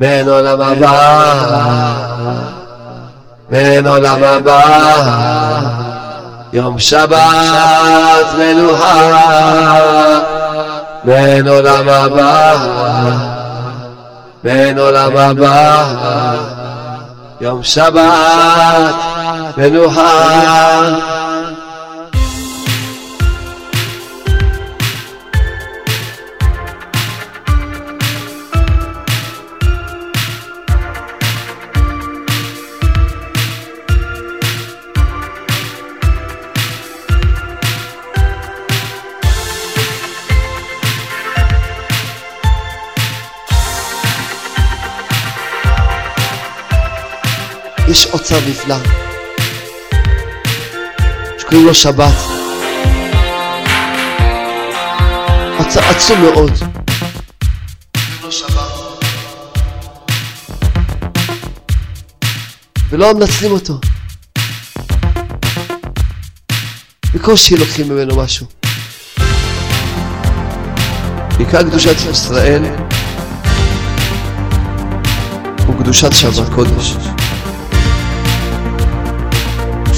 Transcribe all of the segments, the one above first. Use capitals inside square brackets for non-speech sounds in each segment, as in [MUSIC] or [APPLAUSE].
בין עולם הבא, בין עולם הבא, יום שבת מנוחה, בין עולם הבא, בין עולם הבא, יום שבת מנוחה. יש אוצר נפלא שקוראים לו שבת. אוצר עצום מאוד. ולא מנצלים אותו. בקושי לוקחים ממנו משהו. בעיקר קדושת ישראל הוא קדושת שבת קודש.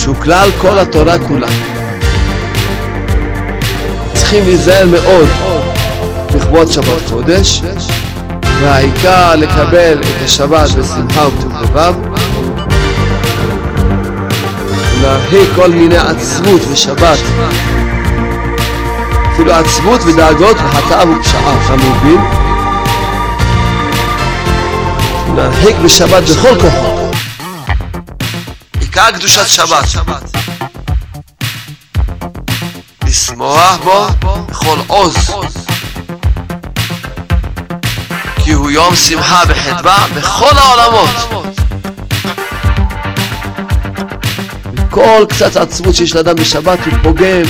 שהוא כלל כל התורה כולה. צריכים להיזהר מאוד לכבוד שבת קודש, והעיקר לקבל את השבת בשמחה ובטוב לבב, ולהרחיק כל מיני עצמות בשבת, אפילו עצמות ודאגות וחטאה ופשעה, מבין? להרחיק בשבת בכל כוחו. עיקר קדושת שבת. לשמוח בו בכל עוז. כי הוא יום שמחה וחדווה בכל העולמות. כל קצת עצמות שיש לאדם בשבת הוא פוגם.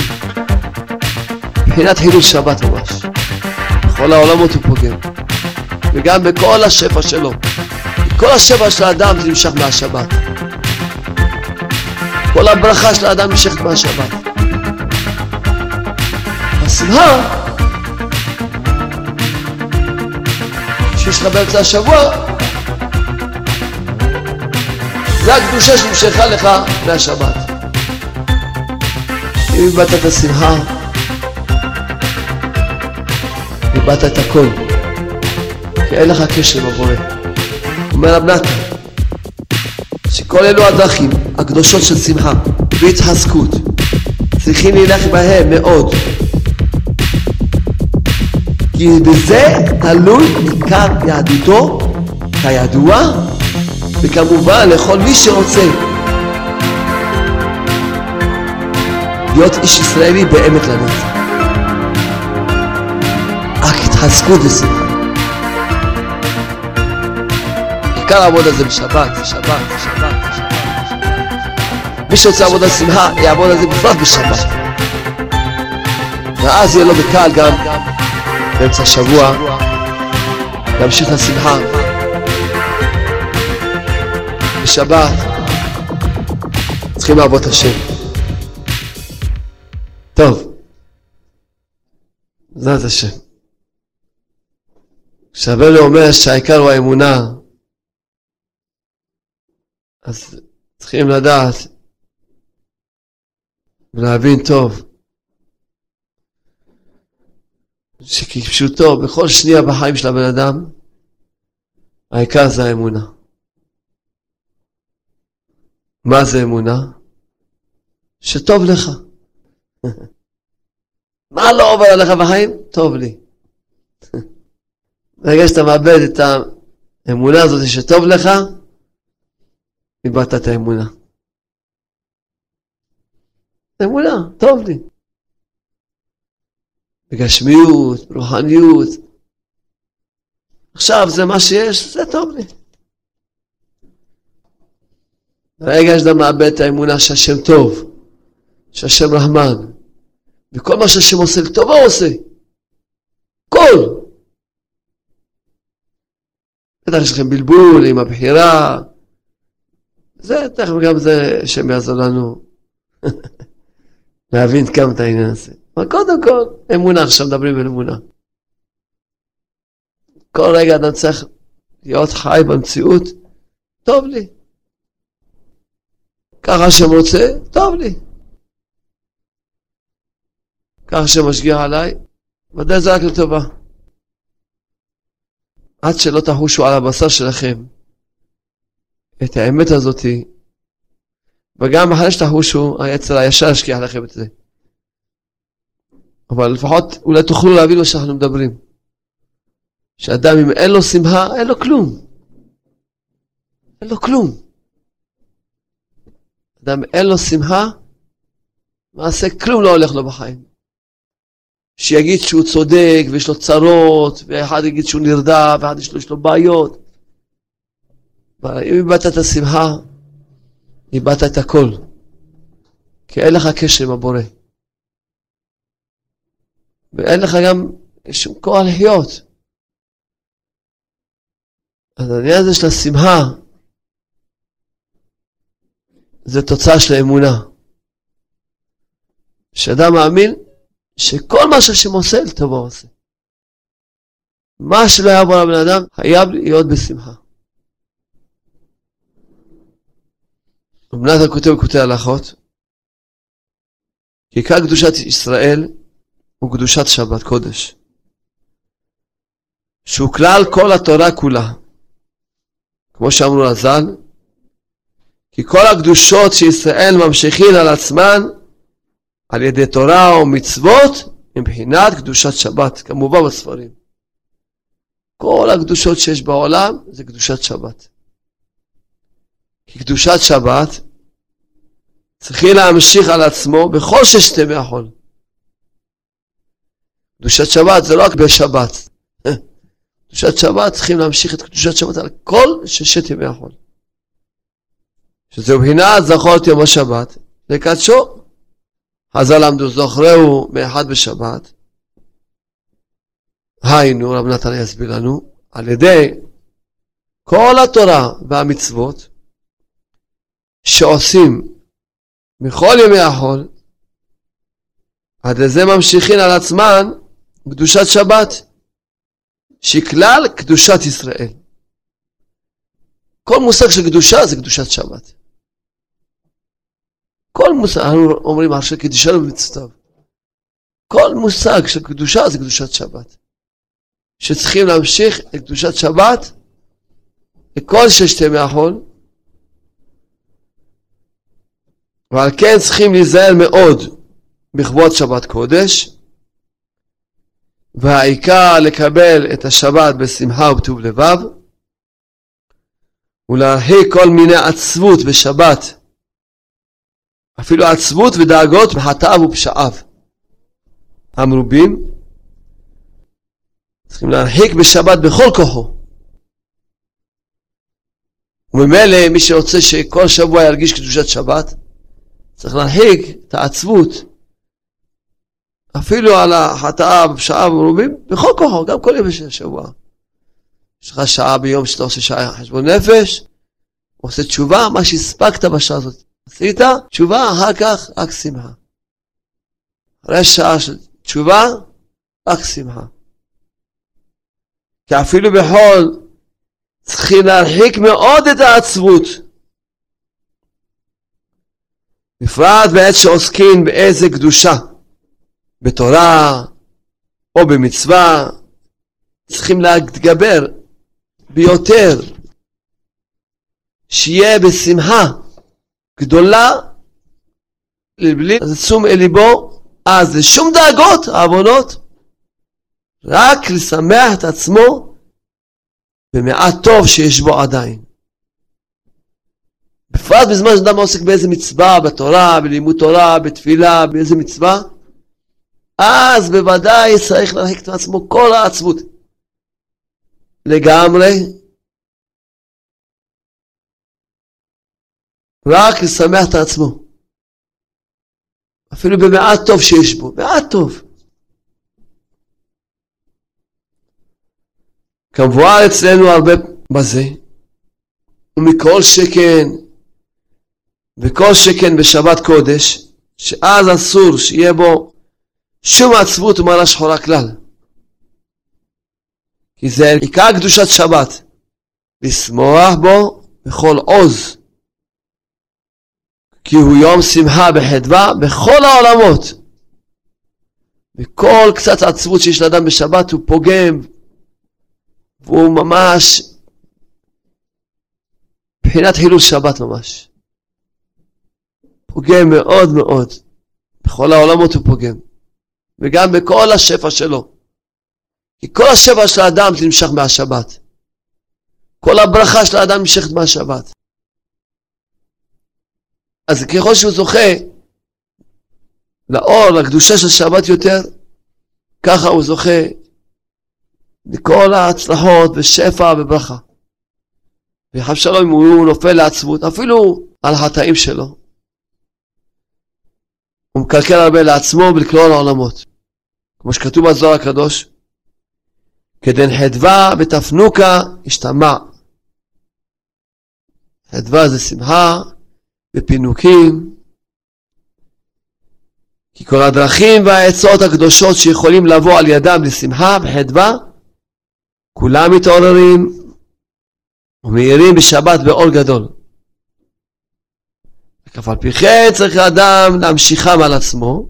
מבחינת חילול שבת ממש. בכל העולמות הוא פוגם. וגם בכל השפע שלו. כל השפע של האדם זה נמשך מהשבת. כל הברכה של האדם נמשכת מהשבת. השמחה שיש לך באמצע השבוע זה הקדושה שנמשכה לך מהשבת. אם איבדת את השמחה, איבדת את הכל, כי אין לך קשר עם הבורא. אומר רב נתן, שכל אלו הדרכים הקדושות של שמחה והתחזקות צריכים להילך בהם מאוד. כי בזה תלוי עיקר יהדותו כידוע וכמובן לכל מי שרוצה להיות איש ישראלי באמת לנצח. רק התחזקות ושמחה. עיקר העבודה זה בשבת, בשבת, בשבת. מי שרוצה לעבוד על שמחה, יעבוד על זה בפרט בשבת. ואז יהיה לו בקל גם באמצע השבוע להמשיך לשמחה. בשבת צריכים לעבוד את השם. טוב, בעזרת השם. כשהרבנו אומר שהעיקר הוא האמונה, אז צריכים לדעת ולהבין טוב שכפשוטו בכל שנייה בחיים של הבן אדם העיקר זה האמונה. מה זה אמונה? שטוב לך. [LAUGHS] מה לא עובר עליך בחיים? טוב לי. [LAUGHS] ברגע שאתה מאבד את האמונה הזאת שטוב לך, איבדת את האמונה. אמונה, טוב לי. בגשמיות, ברוחניות. עכשיו זה מה שיש, זה טוב לי. ברגע שאתה מאבד את האמונה שהשם טוב, שהשם רחמן, וכל מה שהשם עושה לטובה הוא עושה. כל. בטח יש לכם בלבול עם הבחירה. זה, תכף גם זה, השם יעזור לנו [LAUGHS] להבין כמה את העניין הזה. אבל קודם כל, אמונה, עכשיו מדברים על אמונה. כל רגע אדם צריך להיות חי במציאות, טוב לי. ככה שמוצא, טוב לי. ככה שמשגיח עליי, ודאי זה רק לטובה. עד שלא תחושו על הבשר שלכם את האמת הזאתי, וגם אחרי שתחושו, היצר הישר ישכיח לכם את זה. אבל לפחות אולי תוכלו להבין מה שאנחנו מדברים. שאדם אם אין לו שמחה, אין לו כלום. אין לו כלום. אדם אין לו שמחה, מעשה כלום לא הולך לו בחיים. שיגיד שהוא צודק ויש לו צרות, ואחד יגיד שהוא נרדף, ואחד יש לו, יש לו בעיות. אם איבדת את השמחה, איבדת את הכל. כי אין לך קשר עם הבורא. ואין לך גם שום כוח לחיות. אז העניין הזה של השמחה, זה תוצאה של האמונה. שאדם מאמין שכל מה שהשם עושה, לטובו עושה. מה שלא יעבור לבן אדם, חייב להיות בשמחה. אמנת הכותב וכותב הלכות, כי עיקר קדושת ישראל הוא קדושת שבת קודש, שהוא כלל כל התורה כולה. כמו שאמרו לז"ל, כי כל הקדושות שישראל ממשיכים על עצמן על ידי תורה או מצוות מבחינת קדושת שבת, כמובן בספרים. כל הקדושות שיש בעולם זה קדושת שבת. כי קדושת שבת צריכים להמשיך על עצמו בכל ששת ימי החול. קדושת שבת זה לא רק בשבת. [LAUGHS] קדושת שבת צריכים להמשיך את קדושת שבת על כל ששת ימי החול. שזה מבחינת זכור את יום השבת, לקדשו. חז"ל למדו זוכרהו מאחד בשבת. היינו, רב נתן יסביר לנו, על ידי כל התורה והמצוות שעושים בכל ימי החול, עד לזה ממשיכים על עצמן קדושת שבת, שהיא כלל קדושת ישראל. כל מושג של קדושה זה קדושת שבת. כל מושג, אנחנו אומרים עכשיו קדישנו במצוותיו. כל מושג של קדושה זה קדושת שבת. שצריכים להמשיך את קדושת שבת לכל ששת ימי החול. ועל כן צריכים להיזהר מאוד בכבוד שבת קודש. והעיקר לקבל את השבת בשמחה ובטוב לבב. ולהרחיק כל מיני עצבות בשבת אפילו עצבות ודאגות מחטאיו ופשעיו המרובים. צריכים להרחיק בשבת בכל כוחו. וממילא מי שרוצה שכל שבוע ירגיש קדושת שבת, צריך להרחיק את העצבות אפילו על החטאה ופשעיו המרובים בכל כוחו, גם כל ימי של השבוע. יש לך שעה ביום שאתה עושה שעה חשבון נפש, עושה תשובה, מה שהספקת בשעה הזאת. עשית תשובה, אחר כך רק שמחה. אחרי שעה של תשובה, רק שמחה. כי אפילו בחול צריכים להרחיק מאוד את העצבות. בפרט בעת שעוסקים באיזה קדושה, בתורה או במצווה, צריכים להתגבר ביותר, שיהיה בשמחה. גדולה לבלי תשום אל ליבו, אז לשום דאגות, העוונות, רק לשמח את עצמו במעט טוב שיש בו עדיין. בפרט בזמן שאדם עוסק באיזה מצווה, בתורה, בלימוד תורה, בתפילה, באיזה מצווה, אז בוודאי צריך להרחיק את עצמו כל העצבות. לגמרי, רק לשמח את עצמו. אפילו במעט טוב שיש בו, מעט טוב. כמבואר אצלנו הרבה בזה, ומכל שכן, וכל שכן בשבת קודש, שאז אסור שיהיה בו שום עצבות ומעלה שחורה כלל. כי זה עיקר קדושת שבת, לשמוח בו בכל עוז. כי הוא יום שמחה בחדווה בכל העולמות. וכל קצת עצבות שיש לאדם בשבת הוא פוגם, והוא ממש, מבחינת חילול שבת ממש. פוגם מאוד מאוד. בכל העולמות הוא פוגם. וגם בכל השפע שלו. כי כל השפע של האדם נמשך מהשבת. כל הברכה של האדם נמשכת מהשבת. אז ככל שהוא זוכה לאור, לקדושה של שבת יותר, ככה הוא זוכה לכל ההצלחות ושפע וברכה. וחב שלום הוא נופל לעצבות, אפילו על החטאים שלו. הוא מקלקל הרבה לעצמו ולכלול העולמות. כמו שכתוב בזוהר הקדוש, כדן חדווה ותפנוקה השתמע. חדווה זה שמחה ופינוקים, כי כל הדרכים והעצות הקדושות שיכולים לבוא על ידם לשמחה וחדווה, כולם מתעוררים ומאירים בשבת באור גדול. אף על פי כן צריך האדם להמשיכם על עצמו.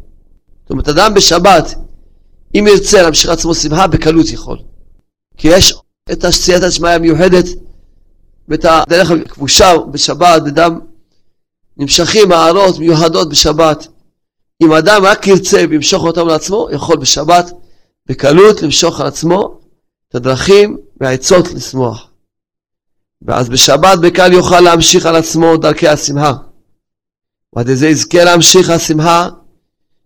זאת אומרת, אדם בשבת, אם ירצה להמשיך עצמו שמחה, בקלות יכול. כי יש את הסייעתא דשמיא המיוחדת ואת הדרך הכבושה בשבת, בדם נמשכים הערות מיוחדות בשבת. אם אדם רק ירצה וימשוך אותם לעצמו, יכול בשבת בקלות למשוך על עצמו את הדרכים והעצות לשמוח. ואז בשבת בקל יוכל להמשיך על עצמו דרכי השמחה. ועד איזה יזכה להמשיך השמחה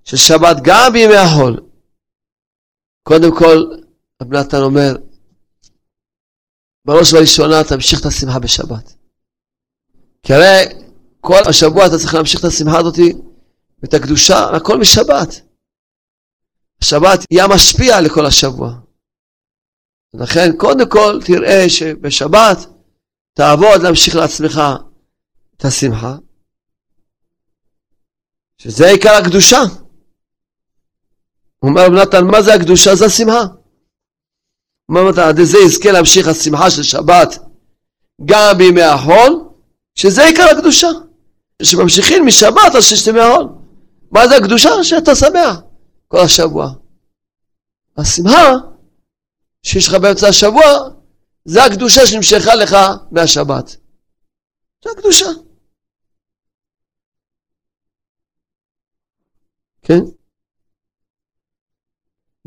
של שבת גם בימי החול. קודם כל, רב נתן אומר, בראש ובראשונה תמשיך את השמחה בשבת. כי הרי כל השבוע אתה צריך להמשיך את השמחה הזאתי ואת הקדושה, הכל משבת. השבת היא המשפיע לכל השבוע. לכן קודם כל תראה שבשבת תעבוד להמשיך לעצמך את השמחה, שזה עיקר הקדושה. אומר רב נתן, מה זה הקדושה? זה השמחה. אומר נתן, עד זה יזכה להמשיך השמחה של שבת גם בימי החול, שזה עיקר הקדושה. שממשיכים משבת על ששת ימי החול. מה זה הקדושה? שאתה שמח כל השבוע. השמחה שיש לך באמצע השבוע, זה הקדושה שנמשכה לך מהשבת. זה הקדושה. כן?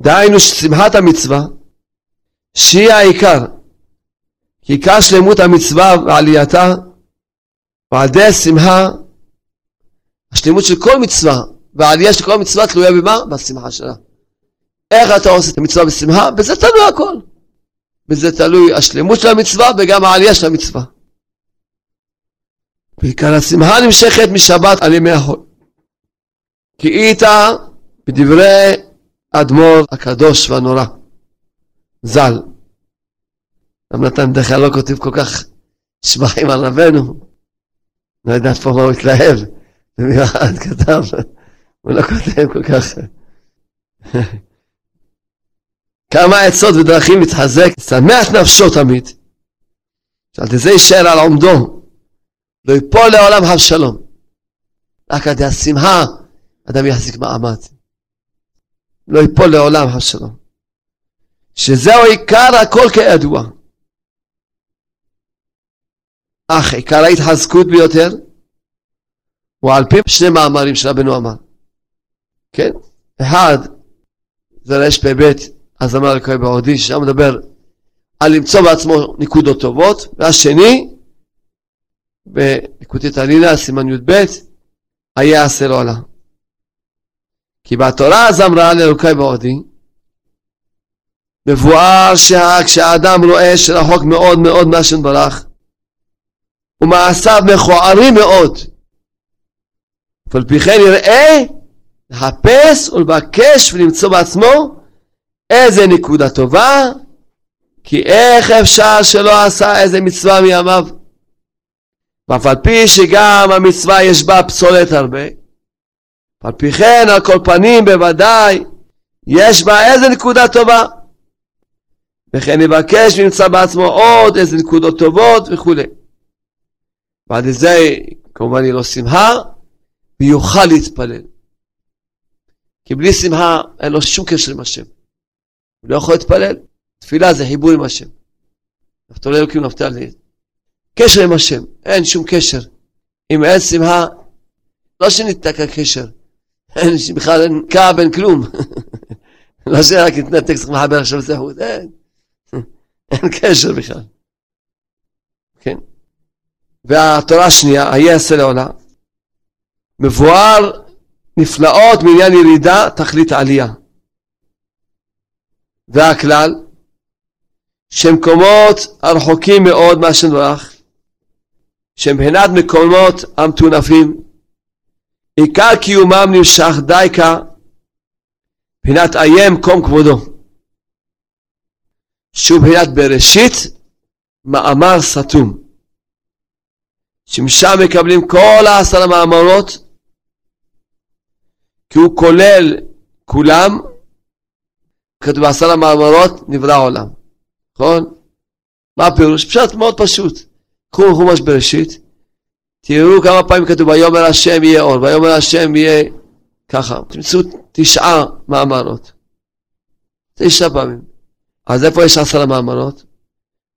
דהיינו שמחת המצווה, שהיא העיקר, כי עיקר שלמות המצווה ועלייתה, ועל ידי השמחה, השלמות של כל מצווה, והעלייה של כל מצווה תלויה במה? בשמחה שלה. איך אתה עושה את המצווה בשמחה? בזה תלוי הכל. בזה תלוי השלמות של המצווה וגם העלייה של המצווה. בעיקר השמחה נמשכת משבת על ימי החול. כי איתה בדברי אדמו"ר הקדוש והנורא, ז"ל. רב נתן בדרך כלל לא כותב כל כך שבחים על רבנו. לא יודעת פה מה הוא התלהב. במיוחד כתב, הוא לא כותב כל כך. כמה עצות ודרכים להתחזק, שמח נפשו תמיד. שעל זה יישאר על עומדו, לא ייפול לעולם אבשלום. רק על ידי השמחה אדם יחזיק מעמד. לא ייפול לעולם אבשלום. שזהו עיקר הכל כידוע. אך עיקר ההתחזקות ביותר הוא על פי שני מאמרים של רבנו אמר. כן? אחד זה רפ"ב אמר אלוהי בעודי, ששם מדבר על למצוא בעצמו נקודות טובות, והשני, בנקודית עלילה, סימן י"ב, היה עשה עלה. כי בתורה אז אמרה לאלוקי בעודי, מבואר שכשהאדם רואה שרחוק מאוד מאוד מהשם ברח, ומעשיו מכוערים מאוד, ועל פי כן יראה לחפש ולבקש ולמצוא בעצמו איזה נקודה טובה, כי איך אפשר שלא עשה איזה מצווה מימיו? ואף על פי שגם המצווה יש בה פסולת הרבה, על פי כן על כל פנים בוודאי יש בה איזה נקודה טובה. וכן יבקש וימצא בעצמו עוד איזה נקודות טובות וכולי. ועד לזה כמובן יהיה לו שמחה ויוכל להתפלל. כי בלי שמחה אין לו שום קשר עם השם. הוא לא יכול להתפלל. תפילה זה חיבור עם השם. נפתולי אלוקים נפתלי. קשר עם השם, אין שום קשר. אם אין שמחה, לא שניתק הקשר. אין בכלל אין קו, אין כלום. [LAUGHS] לא שרק התנתק, צריך לחבר עכשיו זהו, אין. [LAUGHS] אין קשר בכלל. כן? והתורה השנייה, היהיה עשה לעולה, מבואר נפלאות מעניין ירידה, תכלית עלייה. והכלל, שמקומות הרחוקים מאוד מהשם ברך, שמבחינת מקומות המטונפים, עיקר קיומם נמשך דייקה, מבחינת איים קום כבודו. שהוא מבחינת בראשית, מאמר סתום. שמשם מקבלים כל העשר המאמרות, כי הוא כולל כולם, כתוב בעשר המאמרות נברא עולם, נכון? מה הפירוש? פשוט מאוד פשוט. קחו חומש בראשית, תראו כמה פעמים כתוב ויאמר השם יהיה אור, ויאמר השם יהיה ככה, תמצאו תשעה מאמרות. תשע פעמים. אז איפה יש עשר המאמרות?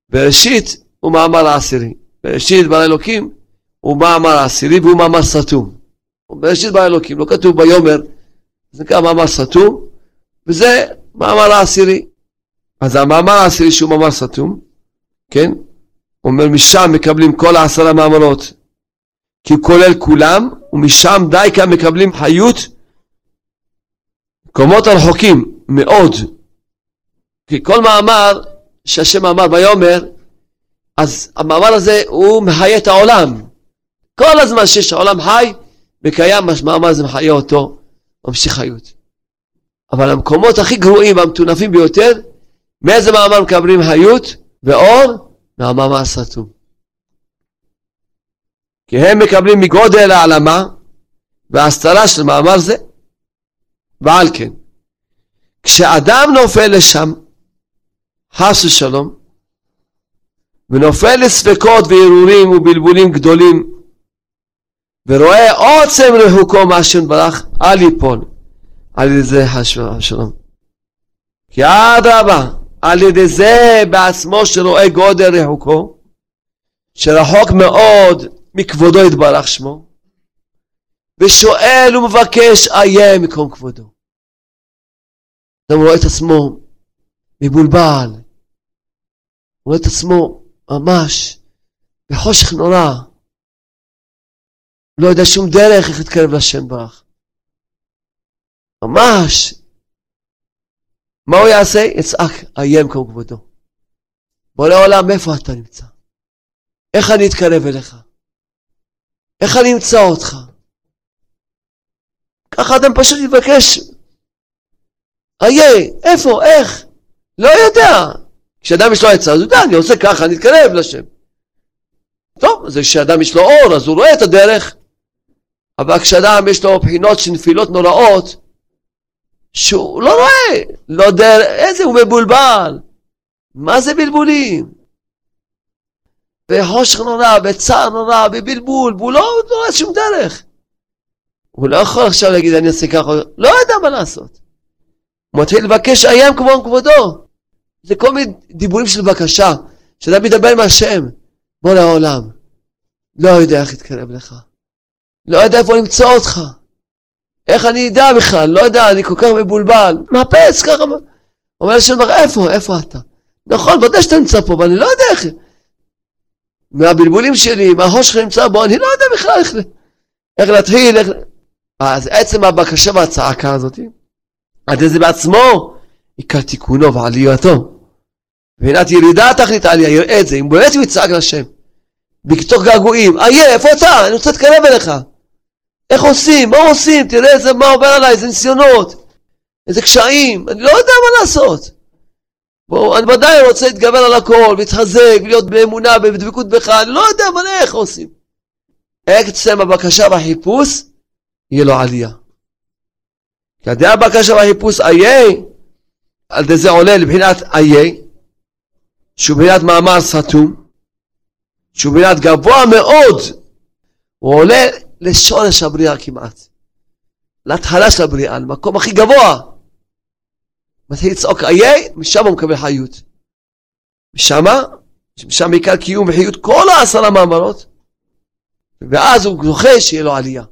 בראשית הוא מאמר העשירי. בראשית ברא אלוקים הוא מאמר העשירי והוא מאמר סתום. בראשית ברא אלוקים, לא כתוב ביאמר, זה נקרא מאמר סתום, וזה מאמר העשירי. אז המאמר העשירי שהוא מאמר סתום, כן? אומר משם מקבלים כל העשרה מאמרות, כי הוא כולל כולם, ומשם די כאן מקבלים חיות, מקומות הרחוקים מאוד. כי כל מאמר שהשם אמר ויאמר, אז המאמר הזה הוא מחיה את העולם. כל הזמן שיש העולם חי וקיים, המאמר הזה מחיה אותו, ממשיך חיות. אבל המקומות הכי גרועים והמטונפים ביותר, מאיזה מאמר מקבלים חיות ואור? מהמאמר הסתום. כי הם מקבלים מגודל העלמה וההסתרה של מאמר זה. ועל כן, כשאדם נופל לשם, חס ושלום, ונופל לספקות והרהורים ובלבולים גדולים, ורואה עוצם רחוקו מהשם ברך, אל יפול על ידי זה חס ושלום. כי אדרבה, על ידי זה בעצמו שרואה גודל רחוקו, שרחוק מאוד מכבודו יתברך שמו, ושואל ומבקש איה מקום כבודו. אדם רואה את עצמו מבולבל, רואה את עצמו ממש בחושך נורא, לא יודע שום דרך איך להתקרב לשם ברך. ממש. מה הוא יעשה? יצעק, איה מקום כבודו. בורא עולם, איפה אתה נמצא? איך אני אתקרב אליך? איך אני אמצא אותך? ככה אדם פשוט יבקש. איה, איפה, איך? לא יודע. כשאדם יש לו עצה, אז הוא יודע, אני עושה ככה, אני אתקרב לשם. טוב, אז כשאדם יש לו אור, אז הוא רואה את הדרך. אבל כשאדם יש לו בחינות של נפילות נוראות, שהוא לא רואה, לא יודע, איזה, הוא מבולבל. מה זה בלבולים? וחושך נורא, וצער נורא, ובלבול, והוא לא, לא רואה שום דרך. הוא לא יכול עכשיו להגיד, אני אעשה ככה, לא יודע מה לעשות. הוא מתחיל לבקש איים כמו כבודו. זה כל מיני דיבורים של בקשה, שאתה מדבר עם השם, בוא לעולם. לא יודע איך להתקרב לך. לא יודע איפה למצוא אותך. איך אני אדע בכלל? לא יודע, אני כל כך מבולבל. מחפש ככה. אומר השם, איפה? איפה אתה? נכון, ודאי שאתה נמצא פה, אבל אני לא יודע איך. מהבלבולים שלי, מהחוש שאני נמצא בו, אני לא יודע בכלל איך, איך להתחיל, איך... אז עצם הבקשה והצעקה הזאת, עד איזה בעצמו, עיקר תיקונו ועלייתו. מבחינת ירידה תכלית העלייה, יראה את זה, אם באמת הוא יצעק לשם, בתוך געגועים, איה, איפה אתה? אני רוצה להתקרב אליך. איך עושים? מה עושים? תראה איזה, מה עובר עליי, איזה ניסיונות, איזה קשיים, אני לא יודע מה לעשות. בואו, אני ודאי רוצה להתגבר על הכל, להתחזק, להיות באמונה, בדבקות בך, אני לא יודע מה, איך עושים. עצם הבקשה והחיפוש, יהיה לו עלייה. כי על ידי הבקשה והחיפוש איה, על ידי זה עולה לבחינת איה, שהוא בבחינת מאמר סתום, שהוא בבחינת גבוה מאוד, הוא עולה לשורש הבריאה כמעט, להתחלה של הבריאה, למקום הכי גבוה. מתחיל לצעוק איי, משם הוא מקבל חיות. משמה, משם עיקר קיום וחיות כל העשרה מאמרות, ואז הוא זוכה שיהיה לו עלייה.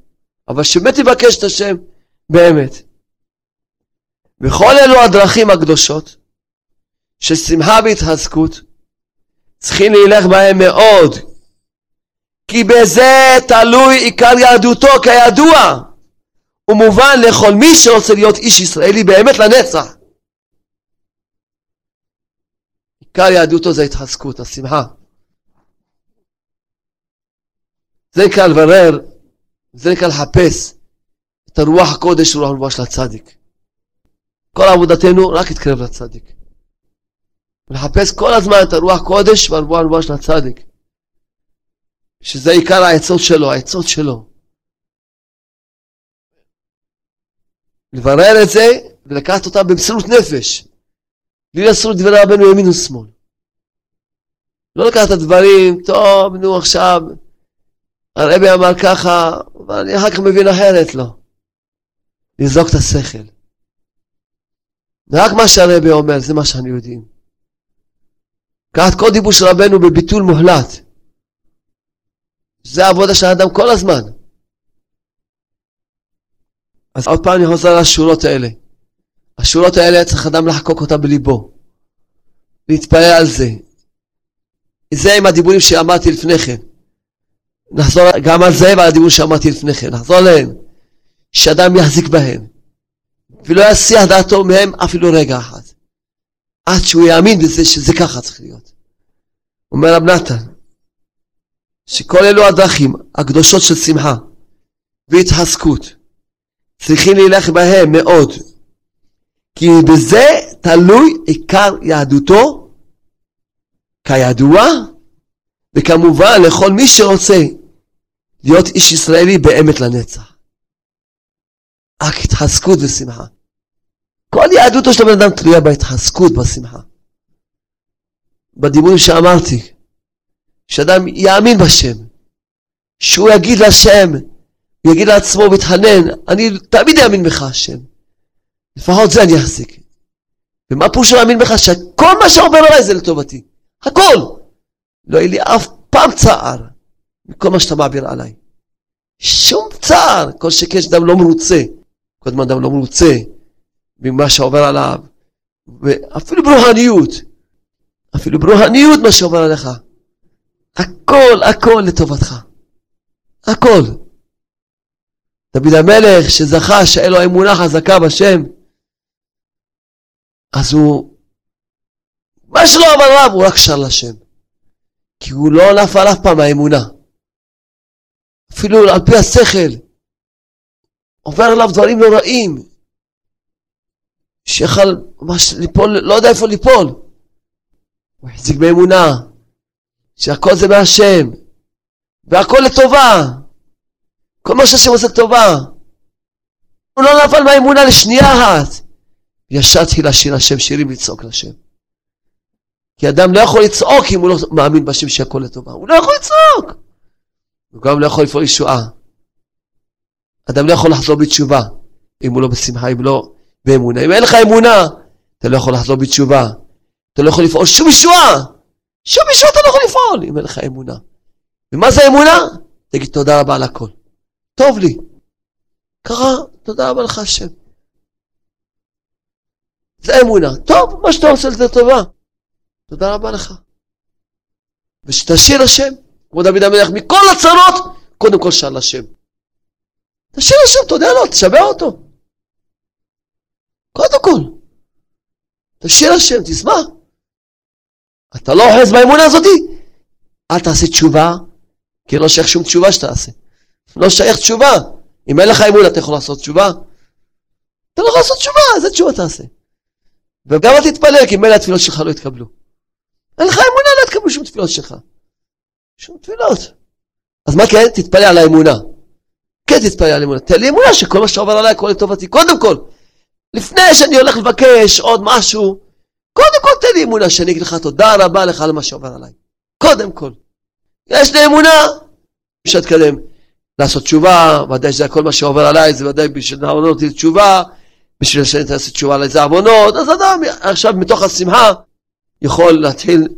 אבל שבאמת יבקש את השם באמת. וכל אלו הדרכים הקדושות של שמחה והתחזקות צריכים להילך בהם מאוד כי בזה תלוי עיקר יהדותו כידוע ומובן לכל מי שרוצה להיות איש ישראלי באמת לנצח עיקר יהדותו זה התחזקות, השמחה זה נקרא לברר, זה נקרא לחפש את הרוח הקודש ורוח הרוח של הצדיק כל עבודתנו רק יתקרב לצדיק. ולחפש כל הזמן את הרוח קודש והרוח הרוח של הצדיק. שזה עיקר העצות שלו, העצות שלו. לברר את זה ולקחת אותה במסירות נפש. בלי לעשות דברי רבנו ימין ושמאל. לא לקחת את הדברים, טוב, נו עכשיו, הרבי אמר ככה, אבל אני אחר כך מבין אחרת, לא. לזרוק את השכל. רק מה שהרבי אומר, זה מה שאנו יודעים. קח את כל דיבור של רבנו בביטול מוחלט. זה העבודה של האדם כל הזמן. אז עוד פעם אני חוזר לשורות האלה. השורות האלה צריך אדם לחקוק אותה בליבו. להתפלל על זה. זה עם הדיבורים שאמרתי לפני כן. נחזור גם על זה ועל הדיבורים שאמרתי לפני כן. נחזור עליהם. שאדם יחזיק בהם. ולא יסיח דעתו מהם אפילו רגע אחד. עד שהוא יאמין בזה שזה ככה צריך להיות. אומר רב נתן, שכל אלו הדרכים הקדושות של שמחה והתחזקות צריכים להילך בהם מאוד, כי בזה תלוי עיקר יהדותו, כידוע, וכמובן לכל מי שרוצה להיות איש ישראלי באמת לנצח. רק התחזקות ושמחה. כל יהדותו של הבן אדם תלויה בהתחזקות, בשמחה. בדיבורים שאמרתי, שאדם יאמין בשם, שהוא יגיד להשם, יגיד לעצמו ויתחנן, אני תמיד אאמין בך השם. לפחות זה אני אחזיק. ומה פירושו להאמין בך? שכל מה שעובר עליי זה לטובתי. הכל. לא יהיה לי אף פעם צער מכל מה שאתה מעביר עליי. שום צער, כל שכן שאדם לא מרוצה. כל הזמן אדם לא מרוצה ממה שעובר עליו, ואפילו ברוחניות, אפילו ברוחניות מה שעובר עליך, הכל, הכל לטובתך, הכל. דוד המלך שזכה שאין לו אמונה חזקה בשם, אז הוא, מה שלא עבר עליו הוא רק שר לשם, כי הוא לא נפל אף פעם מהאמונה, אפילו על פי השכל. עובר עליו דברים נוראים, שיכל ממש ליפול, לא יודע איפה ליפול. הוא החזיק באמונה, שהכל זה מהשם, והכל לטובה. כל מה שהשם עושה טובה. הוא לא נפל מהאמונה לשנייה אחת. ישר התחיל לשיר השם שירים לצעוק לשם. כי אדם לא יכול לצעוק אם הוא לא מאמין בשם שהכל לטובה. הוא לא יכול לצעוק. הוא גם לא יכול לפעול ישועה. אדם לא יכול לחזור בתשובה אם הוא לא בשמחה, אם לא באמונה. אם אין לך אמונה, אתה לא יכול לחזור בתשובה. אתה לא יכול לפעול שום ישועה. שום ישועה אתה לא יכול לפעול אם אין לך אמונה. ומה זה אמונה? תגיד תודה רבה על הכל. טוב לי. ככה, תודה רבה לך השם. זה אמונה. טוב, מה שאתה עושה לזה טובה. תודה רבה לך. ושתשאיר השם, כמו דוד המלך, מכל הצרות, קודם כל שאל השם. תשאיר השם, תודה לו, תשבע אותו. קודם כל. תשאיר השם, תשמח. אתה לא אוחז באמונה הזאתי? אל תעשה תשובה, כי לא שייך שום תשובה שתעשה. לא שייך תשובה. אם אין לך אמונה, אתה יכול לעשות תשובה? אתה לא יכול לעשות תשובה, איזה תשובה תעשה? וגם אל תתפלל, כי מילא התפילות שלך לא יתקבלו. אין לך אמונה, לא יתקבלו שום תפילות שלך. שום תפילות. אז מה כן? תתפלל על האמונה. כן תתפלל על אמונה. תן לי אמונה שכל מה שעובר עליי הכל לטובתי. קודם כל, לפני שאני הולך לבקש עוד משהו, קודם כל תן לי אמונה שאני אגיד לך תודה רבה לך על מה שעובר עליי. קודם כל. יש לי אמונה, אפשר להתקדם. לעשות תשובה, ודאי שזה כל מה שעובר עליי, זה ודאי בשביל לענות אותי תשובה, בשביל שאני אעשה תשובה על איזה עוונות, אז אדם עכשיו מתוך השמחה יכול להתחיל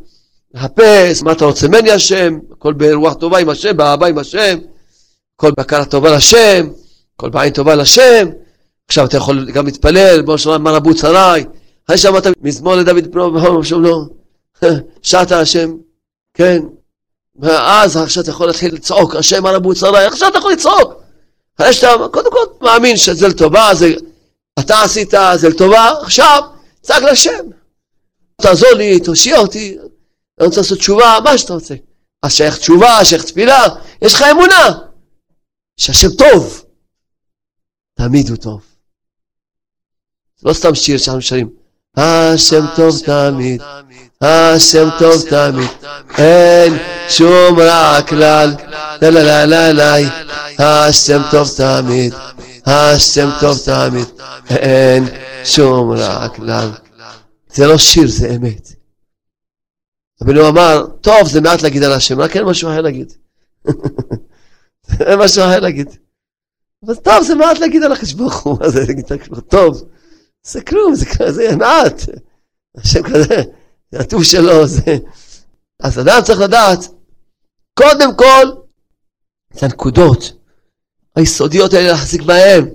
לחפש מה אתה רוצה ממני השם, הכל ברוח טובה עם השם, באהבה עם השם, הכל בהכרה טובה לשם, הכל בעין טובה לשם, עכשיו אתה יכול גם להתפלל, בוא נשמע מה רבו צרי, אחרי שאמרת מזמור לדוד פנו לא, שעת השם, כן, ואז עכשיו אתה יכול להתחיל לצעוק, השם מה רבו צרי, עכשיו אתה יכול לצעוק, אחרי שאתה קודם כל מאמין שזה לטובה, זה, אתה עשית, זה לטובה, עכשיו צעק לשם, תעזור לי, תושיע אותי, אני רוצה לעשות תשובה, מה שאתה רוצה. אז שייך תשובה, שייך תפילה, יש לך אמונה שהשם טוב. תמיד הוא טוב. לא סתם שיר שאנחנו שרים. השם טוב תמיד, השם טוב תמיד, אין שום רע כלל, לה לה לה לה לה, השם טוב תמיד, השם טוב תמיד, אין שום רע כלל. זה לא שיר, זה אמת. הוא אמר, טוב, זה מעט להגיד על השם, רק אין משהו אחר להגיד. [LAUGHS] אין משהו אחר להגיד. אבל טוב, זה מעט להגיד על הקדוש ברוך הוא, [LAUGHS] מה זה להגיד על הקדוש טוב, זה כלום, זה, זה מעט. השם כזה, זה הטוב שלו, זה... אז אדם צריך לדעת, קודם כל, את הנקודות היסודיות האלה להחזיק בהן,